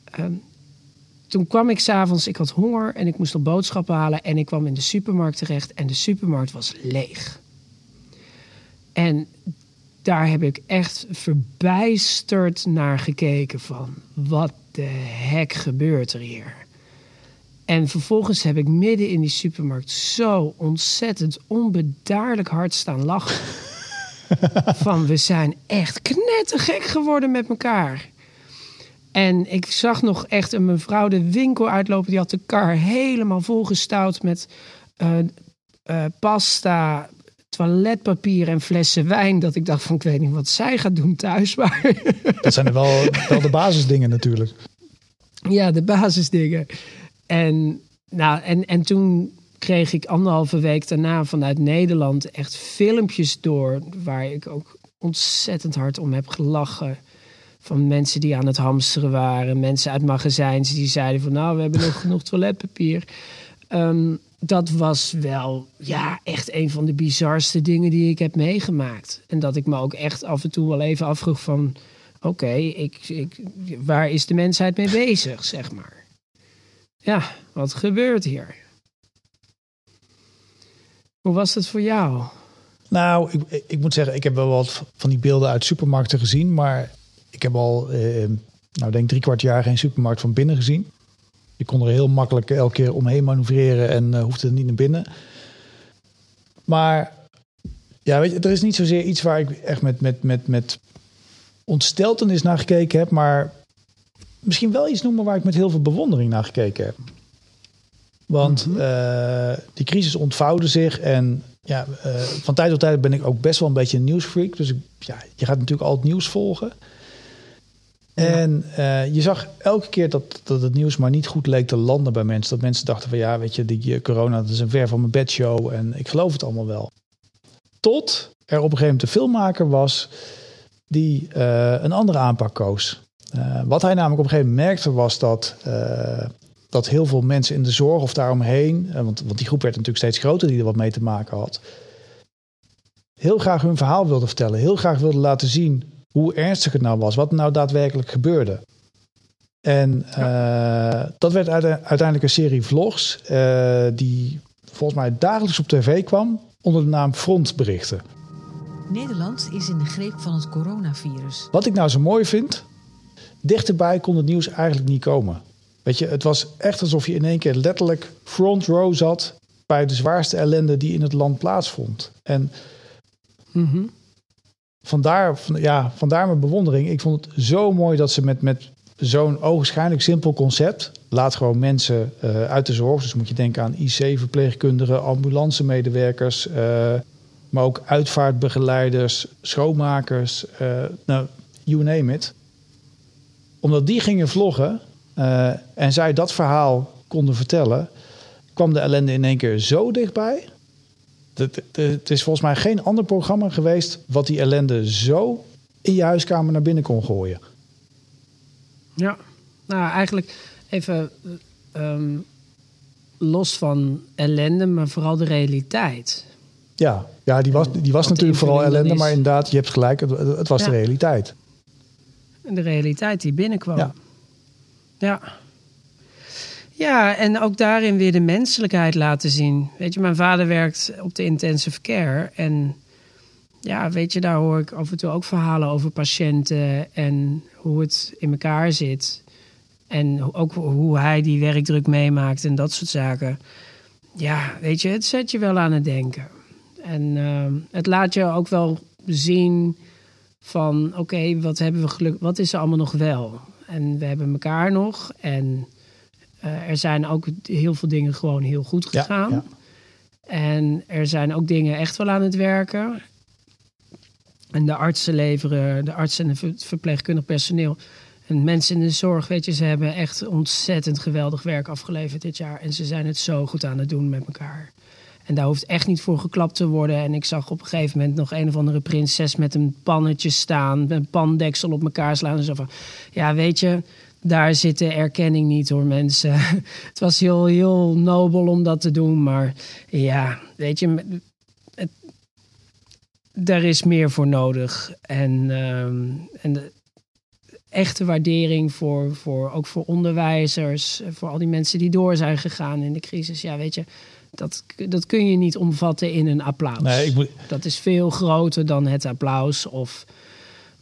Ehm, toen kwam ik s'avonds, ik had honger en ik moest op boodschappen halen en ik kwam in de supermarkt terecht en de supermarkt was leeg. En daar heb ik echt verbijsterd naar gekeken van wat de hek gebeurt er hier. En vervolgens heb ik midden in die supermarkt zo ontzettend onbedaarlijk hard staan lachen. van we zijn echt knettergek geworden met elkaar. En ik zag nog echt een mevrouw de winkel uitlopen. Die had de kar helemaal volgestouwd met uh, uh, pasta, toiletpapier en flessen wijn. Dat ik dacht van ik weet niet wat zij gaat doen thuis. Maar dat zijn er wel, wel de basisdingen natuurlijk. Ja, de basisdingen. En, nou, en, en toen kreeg ik anderhalve week daarna vanuit Nederland echt filmpjes door. Waar ik ook ontzettend hard om heb gelachen. Van mensen die aan het hamsteren waren. Mensen uit magazijns die zeiden van nou, we hebben nog genoeg toiletpapier. Ehm, dat was wel ja, echt een van de bizarste dingen die ik heb meegemaakt. En dat ik me ook echt af en toe wel even afvroeg van... oké, ik, ik, waar is de mensheid mee bezig, zeg maar? Ja, wat gebeurt hier? Hoe was het voor jou? Nou, ik, ik moet zeggen, ik heb wel wat van die beelden uit supermarkten gezien. Maar ik heb al, eh, nou denk drie kwart jaar geen supermarkt van binnen gezien. Je kon er heel makkelijk elke keer omheen manoeuvreren en uh, hoefde er niet naar binnen. Maar ja, weet je, er is niet zozeer iets waar ik echt met, met, met, met ontsteltenis naar gekeken heb. Maar misschien wel iets noemen waar ik met heel veel bewondering naar gekeken heb. Want mhm. eh, die crisis ontvouwde zich en ja, uh, van tijd tot tijd ben ik ook best wel een beetje een nieuwsfreak. Dus ik, ja, je gaat natuurlijk al het nieuws volgen. En uh, je zag elke keer dat, dat het nieuws maar niet goed leek te landen bij mensen. Dat mensen dachten van ja, weet je, die corona dat is een ver van mijn bedshow. En ik geloof het allemaal wel. Tot er op een gegeven moment een filmmaker was die uh, een andere aanpak koos. Uh, wat hij namelijk op een gegeven moment merkte was dat, dat heel veel mensen in de zorg of daaromheen, want, want die groep werd natuurlijk steeds groter die er wat mee te maken had, heel graag hun verhaal wilde vertellen. Heel graag wilde laten zien hoe ernstig het nou was, wat nou daadwerkelijk gebeurde. En uh, dat werd uiteindelijk een serie vlogs uh, die volgens mij dagelijks op tv kwam onder de naam Frontberichten. Nederland is in de greep van het coronavirus. Wat ik nou zo mooi vind, dichterbij kon het nieuws eigenlijk niet komen. Weet je, het was echt alsof je in één keer letterlijk front row zat bij de zwaarste ellende die in het land plaatsvond. En mm -hmm vandaar, ja, vandaar mijn bewondering. Ik vond het zo mooi dat ze met, met zo'n ogenschijnlijk simpel concept. Laat gewoon mensen uh, uit de zorg. Dus moet je denken aan IC-verpleegkundigen, ambulancemedewerkers. Uh, maar ook uitvaartbegeleiders, schoonmakers. Uh, nou, you name it. Omdat die gingen vloggen en zij dat verhaal konden vertellen, kwam de ellende in één keer zo dichtbij. Het is volgens mij geen ander programma geweest wat die ellende zo in je huiskamer naar binnen kon gooien. Ja, nou eigenlijk even ehm, los van ellende, maar vooral de realiteit. Ja, ja die was, die was natuurlijk vooral ellende, maar inderdaad, je hebt gelijk, het, het was de realiteit. De realiteit die binnenkwam. Ja. ja. Ja, en ook daarin weer de menselijkheid laten zien. Weet je, mijn vader werkt op de intensive care. En ja, weet je, daar hoor ik af en toe ook verhalen over patiënten en hoe het in elkaar zit. En ook hoe hij die werkdruk meemaakt en dat soort zaken. Ja, weet je, het zet je wel aan het denken. En uh, het laat je ook wel zien van, oké, wat hebben we geluk, wat is er allemaal nog wel? En we hebben elkaar nog en uh, er zijn ook heel veel dingen gewoon heel goed gegaan. Ja, ja. En er zijn ook dingen echt wel aan het werken. En de artsen leveren, de artsen en het verpleegkundig personeel. En mensen in de zorg, weet je, ze hebben echt ontzettend geweldig werk afgeleverd dit jaar. En ze zijn het zo goed aan het doen met elkaar. En daar hoeft echt niet voor geklapt te worden. En ik zag op een gegeven moment nog een of andere prinses met een pannetje staan. Een pandeksel op elkaar slaan. En zo van, ja, weet je, daar zit de erkenning niet door mensen. Het was heel, heel nobel om dat te doen, maar ja, weet je, het, daar is meer voor nodig. En, um, en de echte waardering voor, voor, ook voor onderwijzers, voor al die mensen die door zijn gegaan in de crisis. Ja, weet je, dat, dat kun je niet omvatten in een applaus. Nee, moet... Dat is veel groter dan het applaus of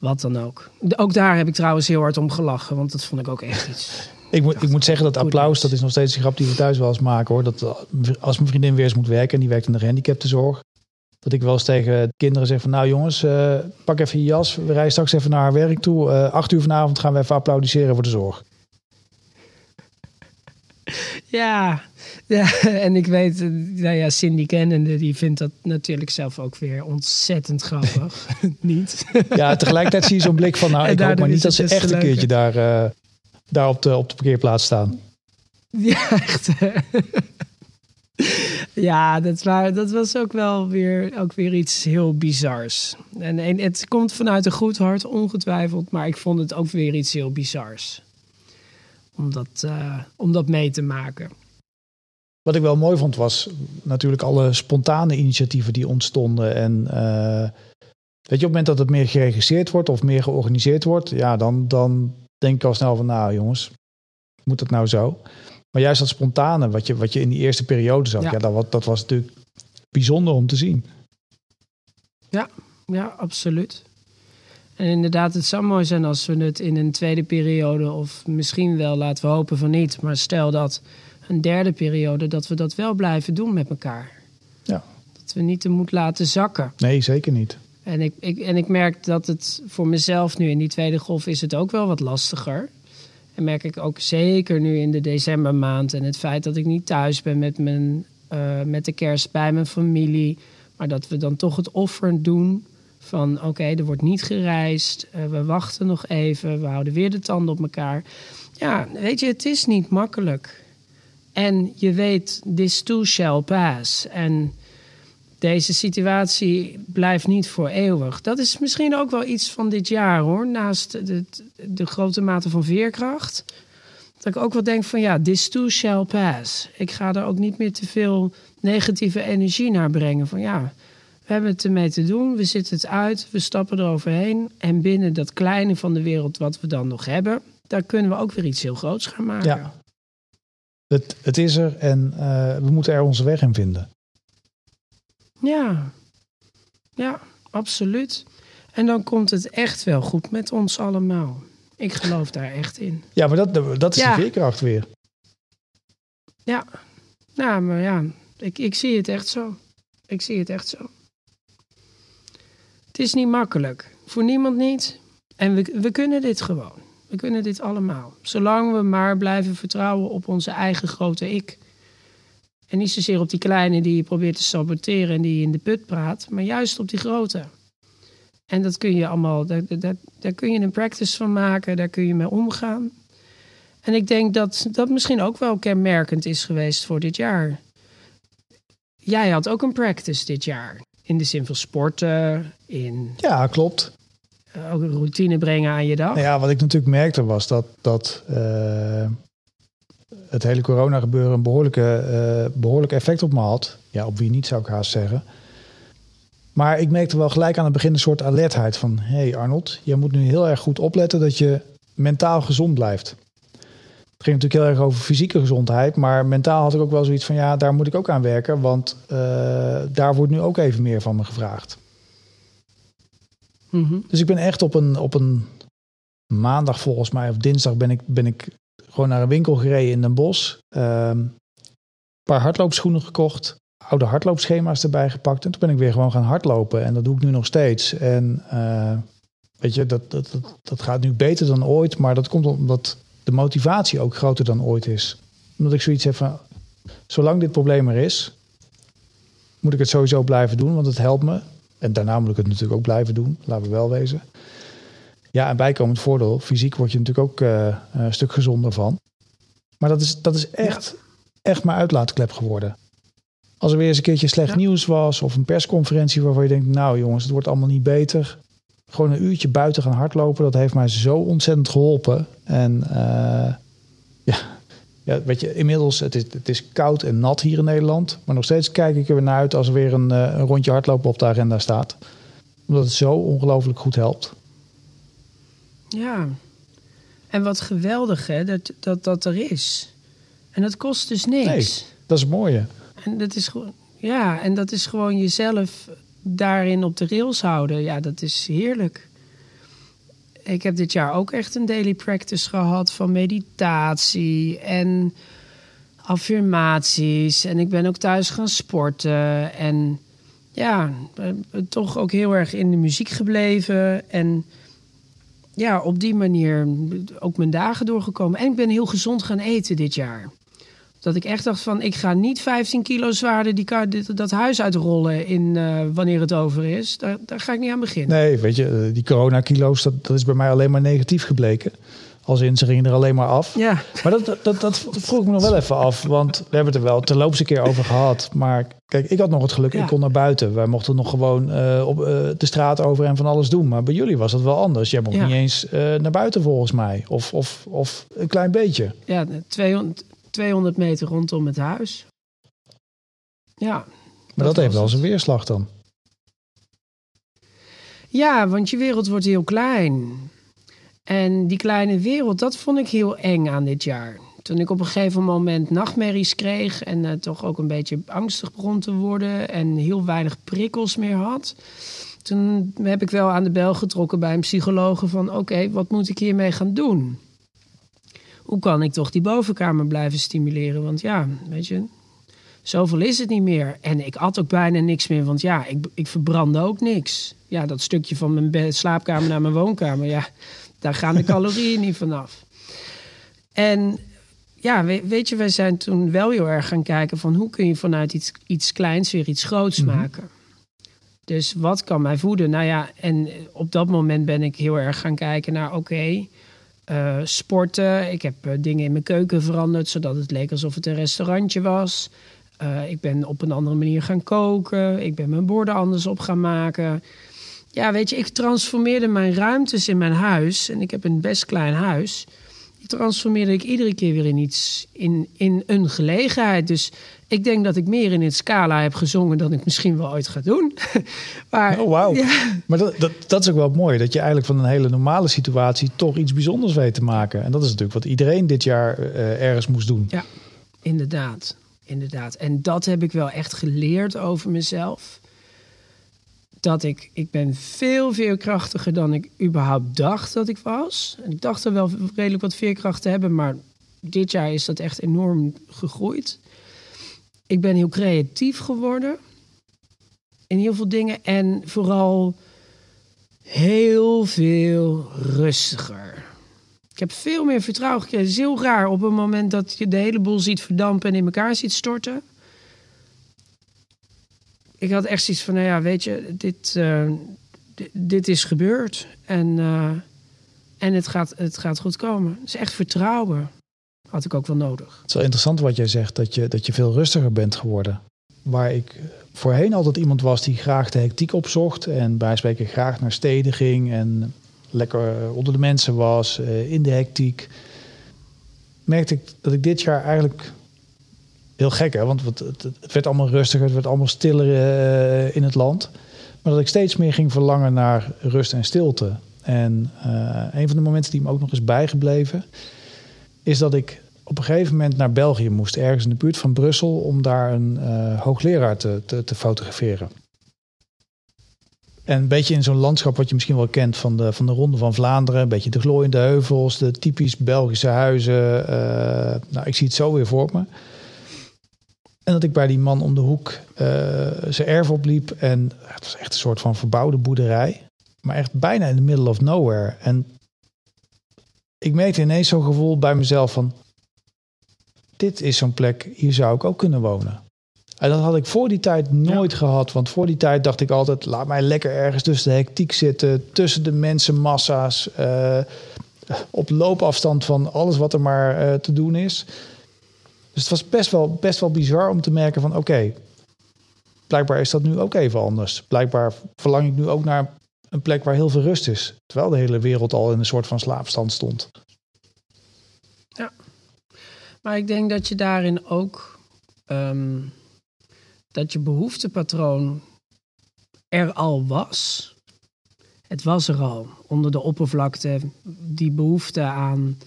wat dan ook. Ook daar heb ik trouwens heel hard om gelachen, want dat vond ik ook echt iets. Ik moet, ik moet zeggen dat applaus, dat is nog steeds een grap die we thuis wel eens maken hoor. Dat als mijn vriendin weer eens moet werken en die werkt in de gehandicaptenzorg. Dat ik wel eens tegen kinderen zeg van nou jongens, uh, pak even je jas. We rijden straks even naar haar werk toe. Uh, acht uur vanavond gaan we even applaudisseren voor de zorg. Ja, ja, en ik weet, nou ja, Cindy kennende, die vindt dat natuurlijk zelf ook weer ontzettend grappig. niet? ja, tegelijkertijd zie je zo'n blik van, nou, ik hoop maar niet dat ze echt een keertje daar, uh, daar op, de, op de parkeerplaats staan. Ja, echt. ja, dat, waar, dat was ook wel weer, ook weer iets heel bizars. En, en het komt vanuit een goed hart, ongetwijfeld, maar ik vond het ook weer iets heel bizars. Om dat, uh, om dat mee te maken. Wat ik wel mooi vond was natuurlijk alle spontane initiatieven die ontstonden. En uh, weet je, op het moment dat het meer geregisseerd wordt of meer georganiseerd wordt, ja, dan, dan denk ik al snel van, nou jongens, moet het nou zo? Maar juist dat spontane, wat je, wat je in die eerste periode zag, ja, dat, dat was natuurlijk bijzonder om te zien. Ja, ja, absoluut. En inderdaad, het zou mooi zijn als we het in een tweede periode, of misschien wel, laten we hopen van niet, maar stel dat een derde periode, dat we dat wel blijven doen met elkaar. Ja. Dat we niet de moed laten zakken. Nee, zeker niet. En ik, ik, en ik merk dat het voor mezelf nu in die tweede golf is het ook wel wat lastiger. En merk ik ook zeker nu in de decembermaand en het feit dat ik niet thuis ben met, mijn, uh, met de kerst bij mijn familie. Maar dat we dan toch het offer doen Van oké, er wordt niet gereisd, eh, we wachten nog even, we houden weer de tanden op elkaar. Ja, weet je, het is niet makkelijk. En je weet, this too shall pass. En deze situatie blijft niet voor eeuwig. Dat is misschien ook wel iets van dit jaar hoor. Naast de, de grote mate van veerkracht. Dat ik ook wel denk van ja, this too shall pass. Ik ga er ook niet meer te veel negatieve energie naar brengen. Van ja, we hebben het ermee te doen. We zitten het uit. We stappen eroverheen. En binnen dat kleine van de wereld wat we dan nog hebben. Daar kunnen we ook weer iets heel groots gaan maken. Ja. Het, het is er en uh, we moeten er onze weg in vinden. Ja, ja, absoluut. En dan komt het echt wel goed met ons allemaal. Ik geloof daar echt in. Ja, maar dat, dat is ja. de veerkracht weer. Ja, nou, maar ja, ik, ik zie het echt zo. Ik zie het echt zo. Is niet makkelijk. Voor niemand niet. En we, we kunnen dit gewoon. We kunnen dit allemaal. Zolang we maar blijven vertrouwen op onze eigen grote ik. En niet zozeer op die kleine die je probeert te saboteren en die je in de put praat, maar juist op die grote. En dat kun je allemaal, daar, daar, daar kun je een practice van maken, daar kun je mee omgaan. En ik denk dat dat misschien ook wel kenmerkend is geweest voor dit jaar. Jij had ook een practice dit jaar. In de zin van sporten, in... Ja, klopt. Ook een routine brengen aan je dag. Nou ja, wat ik natuurlijk merkte was dat, dat uh, het hele corona gebeuren een behoorlijke, uh, behoorlijk effect op me had. Ja, op wie niet zou ik haast zeggen. Maar ik merkte wel gelijk aan het begin een soort alertheid van... hé hey Arnold, je moet nu heel erg goed opletten dat je mentaal gezond blijft. Het ging natuurlijk heel erg over fysieke gezondheid, maar mentaal had ik ook wel zoiets van ja, daar moet ik ook aan werken, want uh, daar wordt nu ook even meer van me gevraagd. Mm -hmm. Dus ik ben echt op een, op een maandag volgens mij, of dinsdag ben ik, ben ik gewoon naar een winkel gereden in Den Bosch. een paar hardloopschoenen gekocht. Oude hardloopschema's erbij gepakt. En toen ben ik weer gewoon gaan hardlopen. En dat doe ik nu nog steeds. En uh, weet je, dat, dat, dat, dat gaat nu beter dan ooit. Maar dat komt omdat de motivatie ook groter dan ooit is. Omdat ik zoiets heb van... Zolang dit probleem er is... moet ik het sowieso blijven doen. Want het helpt me. En daarna moet ik het natuurlijk ook blijven doen. Laten we wel wezen. Ja, en bijkomend voordeel, fysiek word je natuurlijk ook uh, een stuk gezonder van. Maar dat is, dat is echt, ja. echt mijn uitlaatklep geworden. Als er weer eens een keertje slecht ja. nieuws was of een persconferentie waarvan je denkt, nou jongens, het wordt allemaal niet beter. Gewoon een uurtje buiten gaan hardlopen, dat heeft mij zo ontzettend geholpen. En uh, ja, ja, weet je, inmiddels, het is, het is koud en nat hier in Nederland. Maar nog steeds kijk ik er weer naar uit als er weer een, uh, een rondje hardlopen op de agenda staat. Omdat het zo ongelooflijk goed helpt. Ja, en wat geweldig hè, dat, dat dat er is. En dat kost dus niks. Nee, dat is het mooie. En dat is gewoon, ja, en dat is gewoon jezelf daarin op de rails houden. Ja, dat is heerlijk. Ik heb dit jaar ook echt een daily practice gehad van meditatie en affirmaties. En ik ben ook thuis gaan sporten. En ja, toch ook heel erg in de muziek gebleven. En ja, op die manier ook mijn dagen doorgekomen. En ik ben heel gezond gaan eten dit jaar. Dat ik echt dacht van, ik ga niet 15 kilo zwaarder die dat huis uitrollen in uh, wanneer het over is. Daar, daar ga ik niet aan beginnen. Nee, weet je, die corona-kilo's, dat, dat is bij mij alleen maar negatief gebleken. Als in, ze gingen er alleen maar af. Ja. Maar dat, dat, dat vroeg ik me nog wel even af. Want we hebben het er wel terloops een keer over gehad. Maar kijk, ik had nog het geluk, ja. ik kon naar buiten. Wij mochten nog gewoon uh, op uh, de straat over en van alles doen. Maar bij jullie was dat wel anders. Jij mocht ja. niet eens uh, naar buiten volgens mij. Of, of, of een klein beetje. Ja, 200, 200 meter rondom het huis. Ja. Maar dat, dat heeft wel zijn weerslag dan. Ja, want je wereld wordt heel klein. En die kleine wereld, dat vond ik heel eng aan dit jaar. Toen ik op een gegeven moment nachtmerries kreeg en uh, toch ook een beetje angstig begon te worden en heel weinig prikkels meer had. Toen heb ik wel aan de bel getrokken bij een psycholoog van oké, okay, wat moet ik hiermee gaan doen? Hoe kan ik toch die bovenkamer blijven stimuleren? Want ja, weet je, zoveel is het niet meer. En ik at ook bijna niks meer, want ja, ik, ik verbrandde ook niks. Ja, dat stukje van mijn bed, slaapkamer naar mijn woonkamer, ja, daar gaan de calorieën niet vanaf. En ja, weet je, wij zijn toen wel heel erg gaan kijken van hoe kun je vanuit iets, iets kleins weer iets groots mm -hmm. maken. Dus wat kan mij voeden? Nou ja, en op dat moment ben ik heel erg gaan kijken naar: oké, eh, sporten. Ik heb eh, dingen in mijn keuken veranderd, zodat het leek alsof het een restaurantje was. Eh, ik ben op een andere manier gaan koken. Ik ben mijn borden anders op gaan maken. Ja, weet je, ik transformeerde mijn ruimtes in mijn huis. En ik heb een best klein huis. Transformeerde ik iedere keer weer in iets, in, in een gelegenheid. Dus ik denk dat ik meer in het scala heb gezongen dan ik misschien wel ooit ga doen. maar, oh, wauw. Maar dat, dat, dat, is ook wel mooi. Dat je eigenlijk van een hele normale situatie toch iets bijzonders weet te maken. En dat is natuurlijk wat iedereen dit jaar uh, ergens moest doen. Ja, inderdaad. Inderdaad. En dat heb ik wel echt geleerd over mezelf. Dat ik, ik ben veel veerkrachtiger dan ik überhaupt dacht dat ik was. En ik dacht er wel redelijk wat veerkracht te hebben, maar dit jaar is dat echt enorm gegroeid ik ben heel creatief geworden. In heel veel dingen. En vooral heel veel rustiger. Ik heb veel meer vertrouwen gekregen. Het is heel raar op een moment dat je de hele boel ziet verdampen en in elkaar ziet storten. Ik had echt zoiets van, nou ja, weet je, dit, uh, dit, is gebeurd. En, uh, en het, gaat, het gaat goed komen. Is echt vertrouwen had ik ook wel nodig. Het is wel interessant wat jij zegt, dat je, dat je veel rustiger bent geworden. Waar ik voorheen altijd iemand was die graag de hectiek opzocht en bij spreken graag naar steden ging en lekker onder de mensen was, eh, in de hectiek. Merkte ik dat ik dit jaar eigenlijk heel gek, hè? want het, het werd allemaal rustiger, het werd allemaal stiller uh, in het land. Maar dat ik steeds meer ging verlangen naar rust en stilte. En uh, een van de momenten die me ook nog is bijgebleven, is dat ik op een gegeven moment naar België moest, ergens in de buurt van Brussel, om daar een uh, hoogleraar te, te, te, fotograferen. En een beetje in zo'n landschap wat je misschien wel kent van de, van de Ronde van Vlaanderen. Een beetje de glooiende heuvels, de typisch Belgische huizen. Nou, ik zie het zo weer voor me. En dat ik bij die man om de hoek uh, zijn erf opliep. En het was echt een soort van verbouwde boerderij. Maar echt bijna in the middle of nowhere. En ik merkte ineens zo'n gevoel bij mezelf van... dit is zo'n plek, hier zou ik ook kunnen wonen. En dat had ik voor die tijd nooit gehad. Want voor die tijd dacht ik altijd... laat mij lekker ergens tussen de hectiek zitten... tussen de mensenmassa's... Uh, op loopafstand van alles wat er maar uh, te doen is. Dus het was best wel, best wel bizar om te merken van... oké, blijkbaar is dat nu ook even anders. Blijkbaar verlang ik nu ook naar een plek waar heel veel rust is. Terwijl de hele wereld al in een soort van slaapstand stond. Ja, maar ik denk dat je daarin ook um, dat je behoeftepatroon er al was. Het was er al onder de oppervlakte, die behoefte aan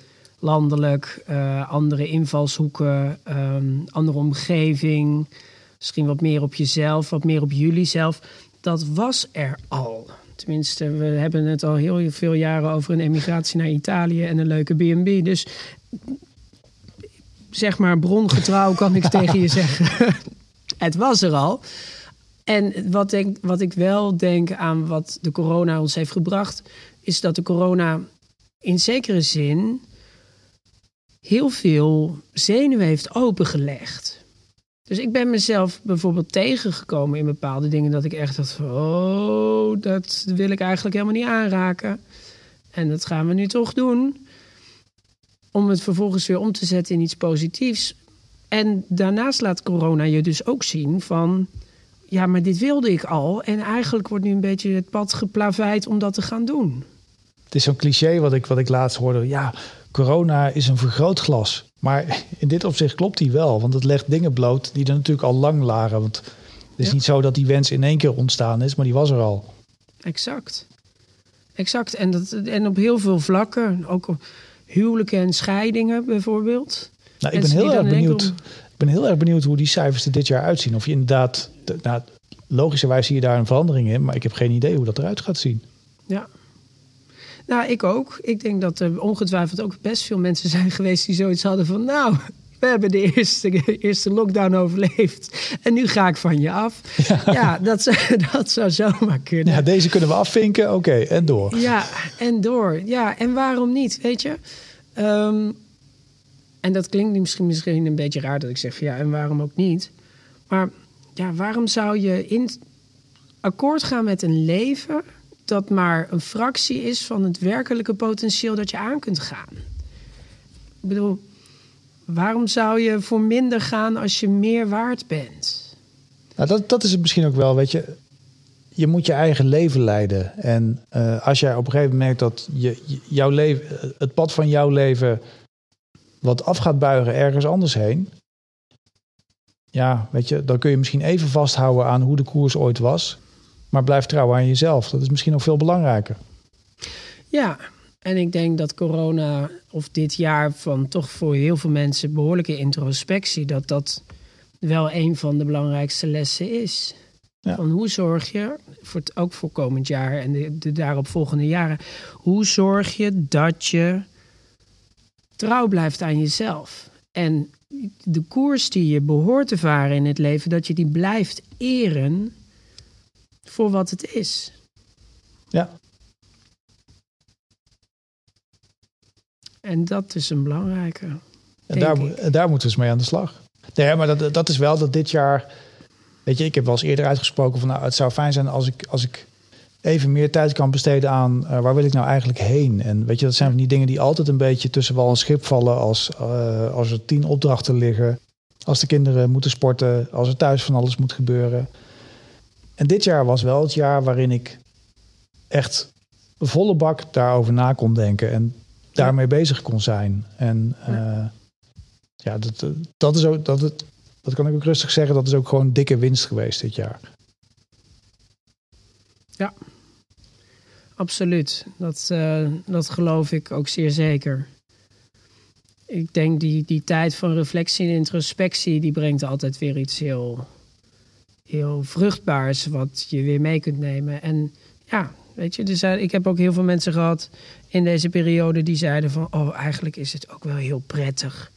landelijk, uh, andere invalshoeken, um, andere omgeving, misschien wat meer op jezelf, wat meer op jullie zelf. Dat was er al. Tenminste, we hebben het al heel veel jaren over een emigratie naar Italië en een leuke B&B. Dus zeg maar brongetrouw kan ik tegen je zeggen. het was er al. En wat, denk, wat ik wel denk aan wat de corona ons heeft gebracht, is dat de corona in zekere zin heel veel zenuwen heeft opengelegd. Dus ik ben mezelf bijvoorbeeld tegengekomen in bepaalde dingen dat ik echt dacht van, oh, dat wil ik eigenlijk helemaal niet aanraken. En dat gaan we nu toch doen. Om het vervolgens weer om te zetten in iets positiefs. En daarnaast laat corona je dus ook zien van, ja, maar dit wilde ik al. En eigenlijk wordt nu een beetje het pad geplaveid om dat te gaan doen. Het is zo'n cliché wat ik, wat ik laatst hoorde. Ja, corona is een vergrootglas. Maar in dit opzicht klopt die wel. Want het legt dingen bloot die er natuurlijk al lang lagen. Want het is niet zo dat die wens in één keer ontstaan is, maar die was er al. Exact. Exact. En, dat, en op heel veel vlakken. Ook huwelijken en scheidingen bijvoorbeeld. Nou, ik ben heel erg benieuwd. Ik ben heel erg benieuwd hoe die cijfers er dit jaar uitzien. Of je inderdaad, nou, logischerwijs zie je daar een verandering in, maar ik heb geen idee hoe dat eruit gaat zien. Ja, nou, ik ook. Ik denk dat er ongetwijfeld ook best veel mensen zijn geweest die zoiets hadden van... nou, we hebben de eerste, eerste lockdown overleefd en nu ga ik van je af. Ja, dat, zou, dat zou zomaar kunnen. Ja, deze kunnen we afvinken, oké, en door. Ja, en door. Ja, en waarom niet, weet je? Ehm, en dat klinkt misschien, misschien een beetje raar dat ik zeg van ja, en waarom ook niet? Maar ja, waarom zou je in akkoord gaan met een leven dat maar een fractie is van het werkelijke potentieel dat je aan kunt gaan. Ik bedoel, waarom zou je voor minder gaan als je meer waard bent? Nou, dat, dat is het misschien ook wel, weet je. Je moet je eigen leven leiden. En uh, als jij op een gegeven moment merkt dat je, jouw leven, het pad van jouw leven wat af gaat buigen ergens anders heen. Ja, weet je, dan kun je misschien even vasthouden aan hoe de koers ooit was. Maar blijf trouw aan jezelf. Dat is misschien nog veel belangrijker. Ja, en ik denk dat corona of dit jaar van toch voor heel veel mensen behoorlijke introspectie, dat dat wel een van de belangrijkste lessen is. Ja. Van hoe zorg je, voor het, ook voor komend jaar en de, de daaropvolgende jaren, hoe zorg je dat je trouw blijft aan jezelf? En de koers die je behoort te varen in het leven, dat je die blijft eren voor wat het is. Ja. En dat is een belangrijke. En daar, daar moeten we eens mee aan de slag. Nee, maar dat, dat is wel dat dit jaar. Weet je, ik heb wel eens eerder uitgesproken van nou, het zou fijn zijn als ik, als ik even meer tijd kan besteden aan uh, waar wil ik nou eigenlijk heen. En weet je, dat zijn van die dingen die altijd een beetje tussen wal en schip vallen als, uh, als er tien opdrachten liggen. Als de kinderen moeten sporten, als er thuis van alles moet gebeuren. En dit jaar was wel het jaar waarin ik echt volle bak daarover na kon denken en daarmee bezig kon zijn. En uh, ja, dat, dat is ook, dat, het, dat kan ik ook rustig zeggen, dat is ook gewoon dikke winst geweest dit jaar. Ja, absoluut. Dat, uh, dat geloof ik ook zeer zeker. Ik denk die, die tijd van reflectie en introspectie, die brengt altijd weer iets heel heel vruchtbaars wat je weer mee kunt nemen. En ja, weet je, dus ik heb ook heel veel mensen gehad in deze periode die zeiden van, oh, eigenlijk is het ook wel heel prettig.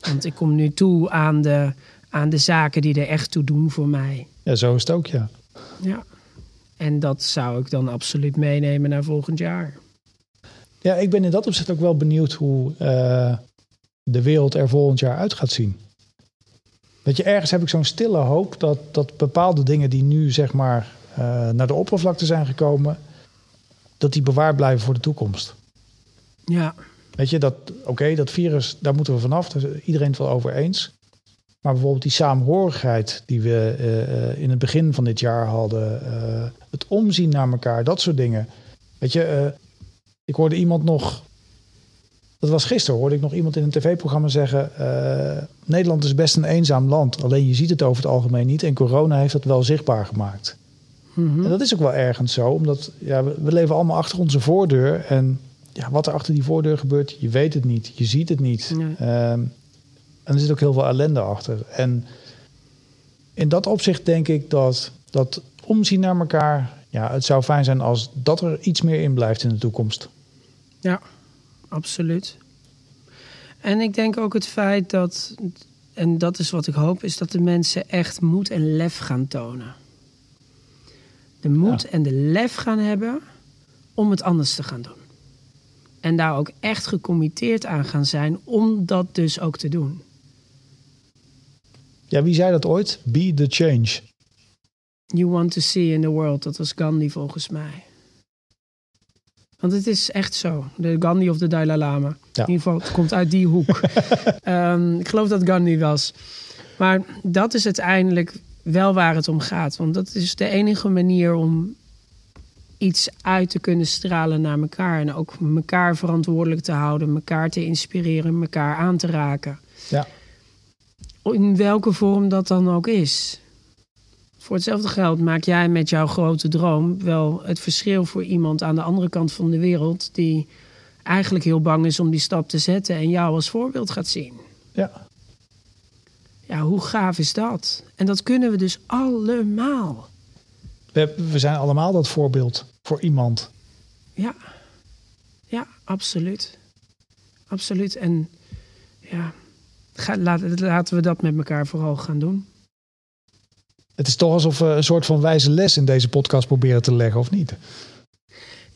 Want ik kom nu toe aan de, aan de zaken die er echt toe doen voor mij. Ja, zo is het ook, ja. Ja, en dat zou ik dan absoluut meenemen naar volgend jaar. Ja, ik ben in dat opzicht ook wel benieuwd hoe uh, de wereld er volgend jaar uit gaat zien. Weet je, ergens heb ik zo'n stille hoop dat, dat bepaalde dingen die nu zeg maar uh, naar de oppervlakte zijn gekomen, dat die bewaard blijven voor de toekomst. Ja. Weet je, dat oké, dat virus, daar moeten we vanaf. Daar is iedereen het wel over eens. Maar bijvoorbeeld die saamhorigheid die we uh, in het begin van dit jaar hadden, uh, het omzien naar elkaar, dat soort dingen. Weet je, ik hoorde iemand nog dat was gisteren, hoorde ik nog iemand in een tv-programma zeggen... Uh, Nederland is best een eenzaam land. Alleen je ziet het over het algemeen niet. En corona heeft dat wel zichtbaar gemaakt. Mm -hmm. En dat is ook wel ergens zo. Omdat ja, we, we, leven allemaal achter onze voordeur. En ja, wat er achter die voordeur gebeurt, je weet het niet. Je ziet het niet. Nee. Um, en er zit ook heel veel ellende achter. En in dat opzicht denk ik dat, dat omzien naar elkaar... Ja, het zou fijn zijn als dat er iets meer in blijft in de toekomst. Ja, absoluut. En ik denk ook het feit dat, en dat is wat ik hoop, is dat de mensen echt moed en lef gaan tonen. De moed ja. en de lef gaan hebben om het anders te gaan doen. En daar ook echt gecommitteerd aan gaan zijn om dat dus ook te doen. Ja, wie zei dat ooit? Be the change. You want to see in the world. Dat was Gandhi volgens mij. Want het is echt zo. De Gandhi of de Dalai Lama. Ja. In ieder geval, het komt uit die hoek. um, ik geloof dat Gandhi was. Maar dat is uiteindelijk wel waar het om gaat. Want dat is de enige manier om iets uit te kunnen stralen naar elkaar. En ook elkaar verantwoordelijk te houden. Elkaar te inspireren. Elkaar aan te raken. Ja. In welke vorm dat dan ook is. Voor hetzelfde geld maak jij met jouw grote droom wel het verschil voor iemand aan de andere kant van de wereld die eigenlijk heel bang is om die stap te zetten en jou als voorbeeld gaat zien. Ja. Ja, hoe gaaf is dat? En dat kunnen we dus allemaal. We, we zijn allemaal dat voorbeeld voor iemand. Ja, ja, absoluut. Absoluut. En ja, ga, laat, laten we dat met elkaar vooral gaan doen. Het is toch alsof we een soort van wijze les in deze podcast proberen te leggen, of niet?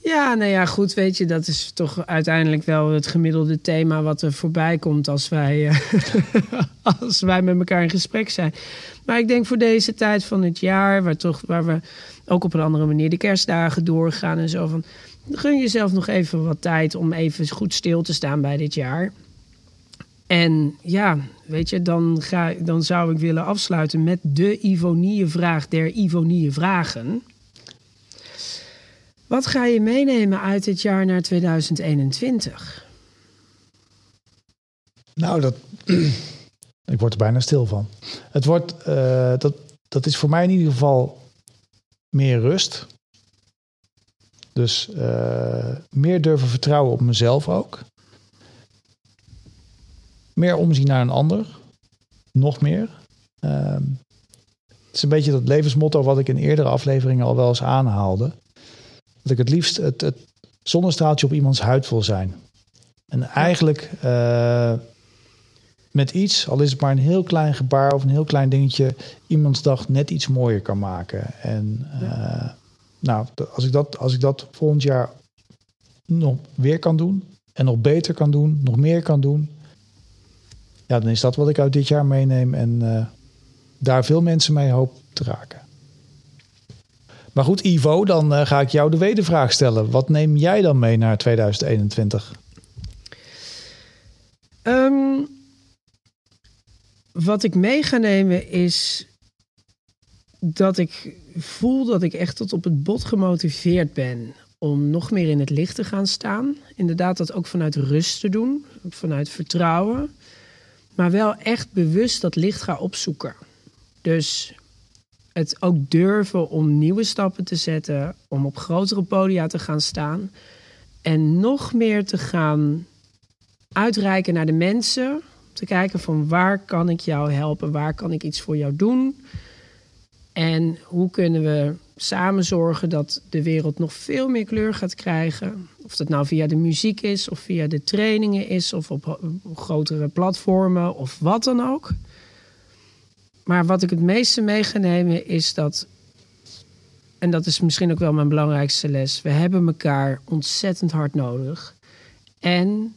Ja, nou ja, goed, weet je, dat is toch uiteindelijk wel het gemiddelde thema wat er voorbij komt als wij, uh, als wij met elkaar in gesprek zijn. Maar ik denk voor deze tijd van het jaar, waar, toch, waar we ook op een andere manier de kerstdagen doorgaan en zo. Van, gun jezelf nog even wat tijd om even goed stil te staan bij dit jaar. En ja, weet je, dan, ga, dan zou ik willen afsluiten met de Ivonie-vraag der Ivonie-vragen. Wat ga je meenemen uit dit jaar naar 2021? Nou, dat, ik word er bijna stil van. Het wordt, uh, dat, dat is voor mij in ieder geval meer rust. Dus uh, meer durven vertrouwen op mezelf ook. Meer omzien naar een ander. Nog meer. Uh, het is een beetje dat levensmotto wat ik in eerdere afleveringen al wel eens aanhaalde. Dat ik het liefst het, het zonnestraaltje op iemands huid wil zijn. En eigenlijk uh, met iets, al is het maar een heel klein gebaar of een heel klein dingetje, iemands dag net iets mooier kan maken. En uh, nou, als ik, dat, als ik dat volgend jaar nog weer kan doen en nog beter kan doen, nog meer kan doen, ja, dan is dat wat ik uit dit jaar meeneem en uh, daar veel mensen mee hoop te raken. Maar goed, Ivo, dan uh, ga ik jou de wedervraag stellen. Wat neem jij dan mee naar 2021? Um, wat ik mee ga nemen is dat ik voel dat ik echt tot op het bot gemotiveerd ben om nog meer in het licht te gaan staan. Inderdaad, dat ook vanuit rust te doen, vanuit vertrouwen. Maar wel echt bewust dat licht gaan opzoeken. Dus het ook durven om nieuwe stappen te zetten, om op grotere podia te gaan staan en nog meer te gaan uitreiken naar de mensen te kijken van waar kan ik jou helpen, waar kan ik iets voor jou doen. En hoe kunnen we samen zorgen dat de wereld nog veel meer kleur gaat krijgen. Of dat nou via de muziek is, of via de trainingen is, of op grotere platformen, of wat dan ook. Maar wat ik het meeste mee ga nemen is dat, en dat is misschien ook wel mijn belangrijkste les, we hebben elkaar ontzettend hard nodig. En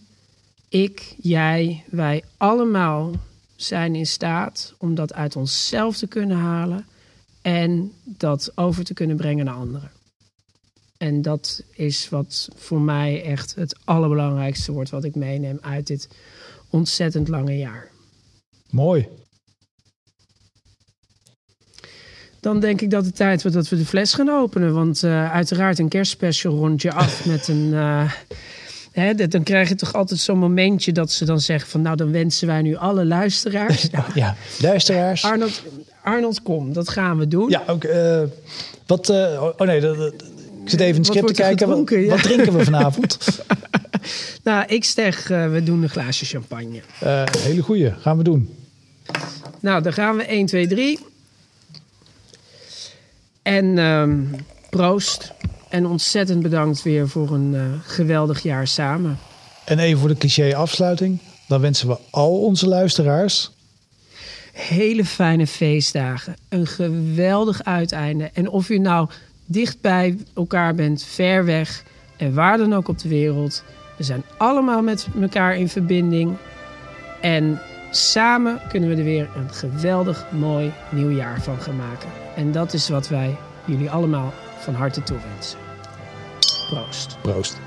ik, jij, wij allemaal zijn in staat om dat uit onszelf te kunnen halen en dat over te kunnen brengen naar anderen. En dat is wat voor mij echt het allerbelangrijkste wordt wat ik meeneem uit dit ontzettend lange jaar. Mooi. Dan denk ik dat het tijd wordt dat we de fles gaan openen. Want uh, uiteraard een kerstspecial rondje af met een... Uh, Hè, dan krijg je toch altijd zo'n momentje dat ze dan zeggen van... nou, dan wensen wij nu alle luisteraars. Ja, ja. luisteraars. Arnold, Arnold, kom, dat gaan we doen. Ja, ook... Uh, wat... Uh, oh nee, dat, ik zit even in het script te kijken. Wat, ja. wat, drinken we vanavond? nou, ik zeg, uh, we doen een glaasje champagne. hele goeie, gaan we doen. Nou, dan gaan we 1, 2, 3. En um, proost. En ontzettend bedankt weer voor een uh, geweldig jaar samen. En even voor de cliché afsluiting. Dan wensen we al onze luisteraars... Hele fijne feestdagen. Een geweldig uiteinde. En of u nou dicht bij elkaar bent, ver weg... en waar dan ook op de wereld... we zijn allemaal met elkaar in verbinding. En samen kunnen we er weer een geweldig mooi nieuw jaar van gaan maken. En dat is wat wij jullie allemaal van harte toewensen. Proost. Proost.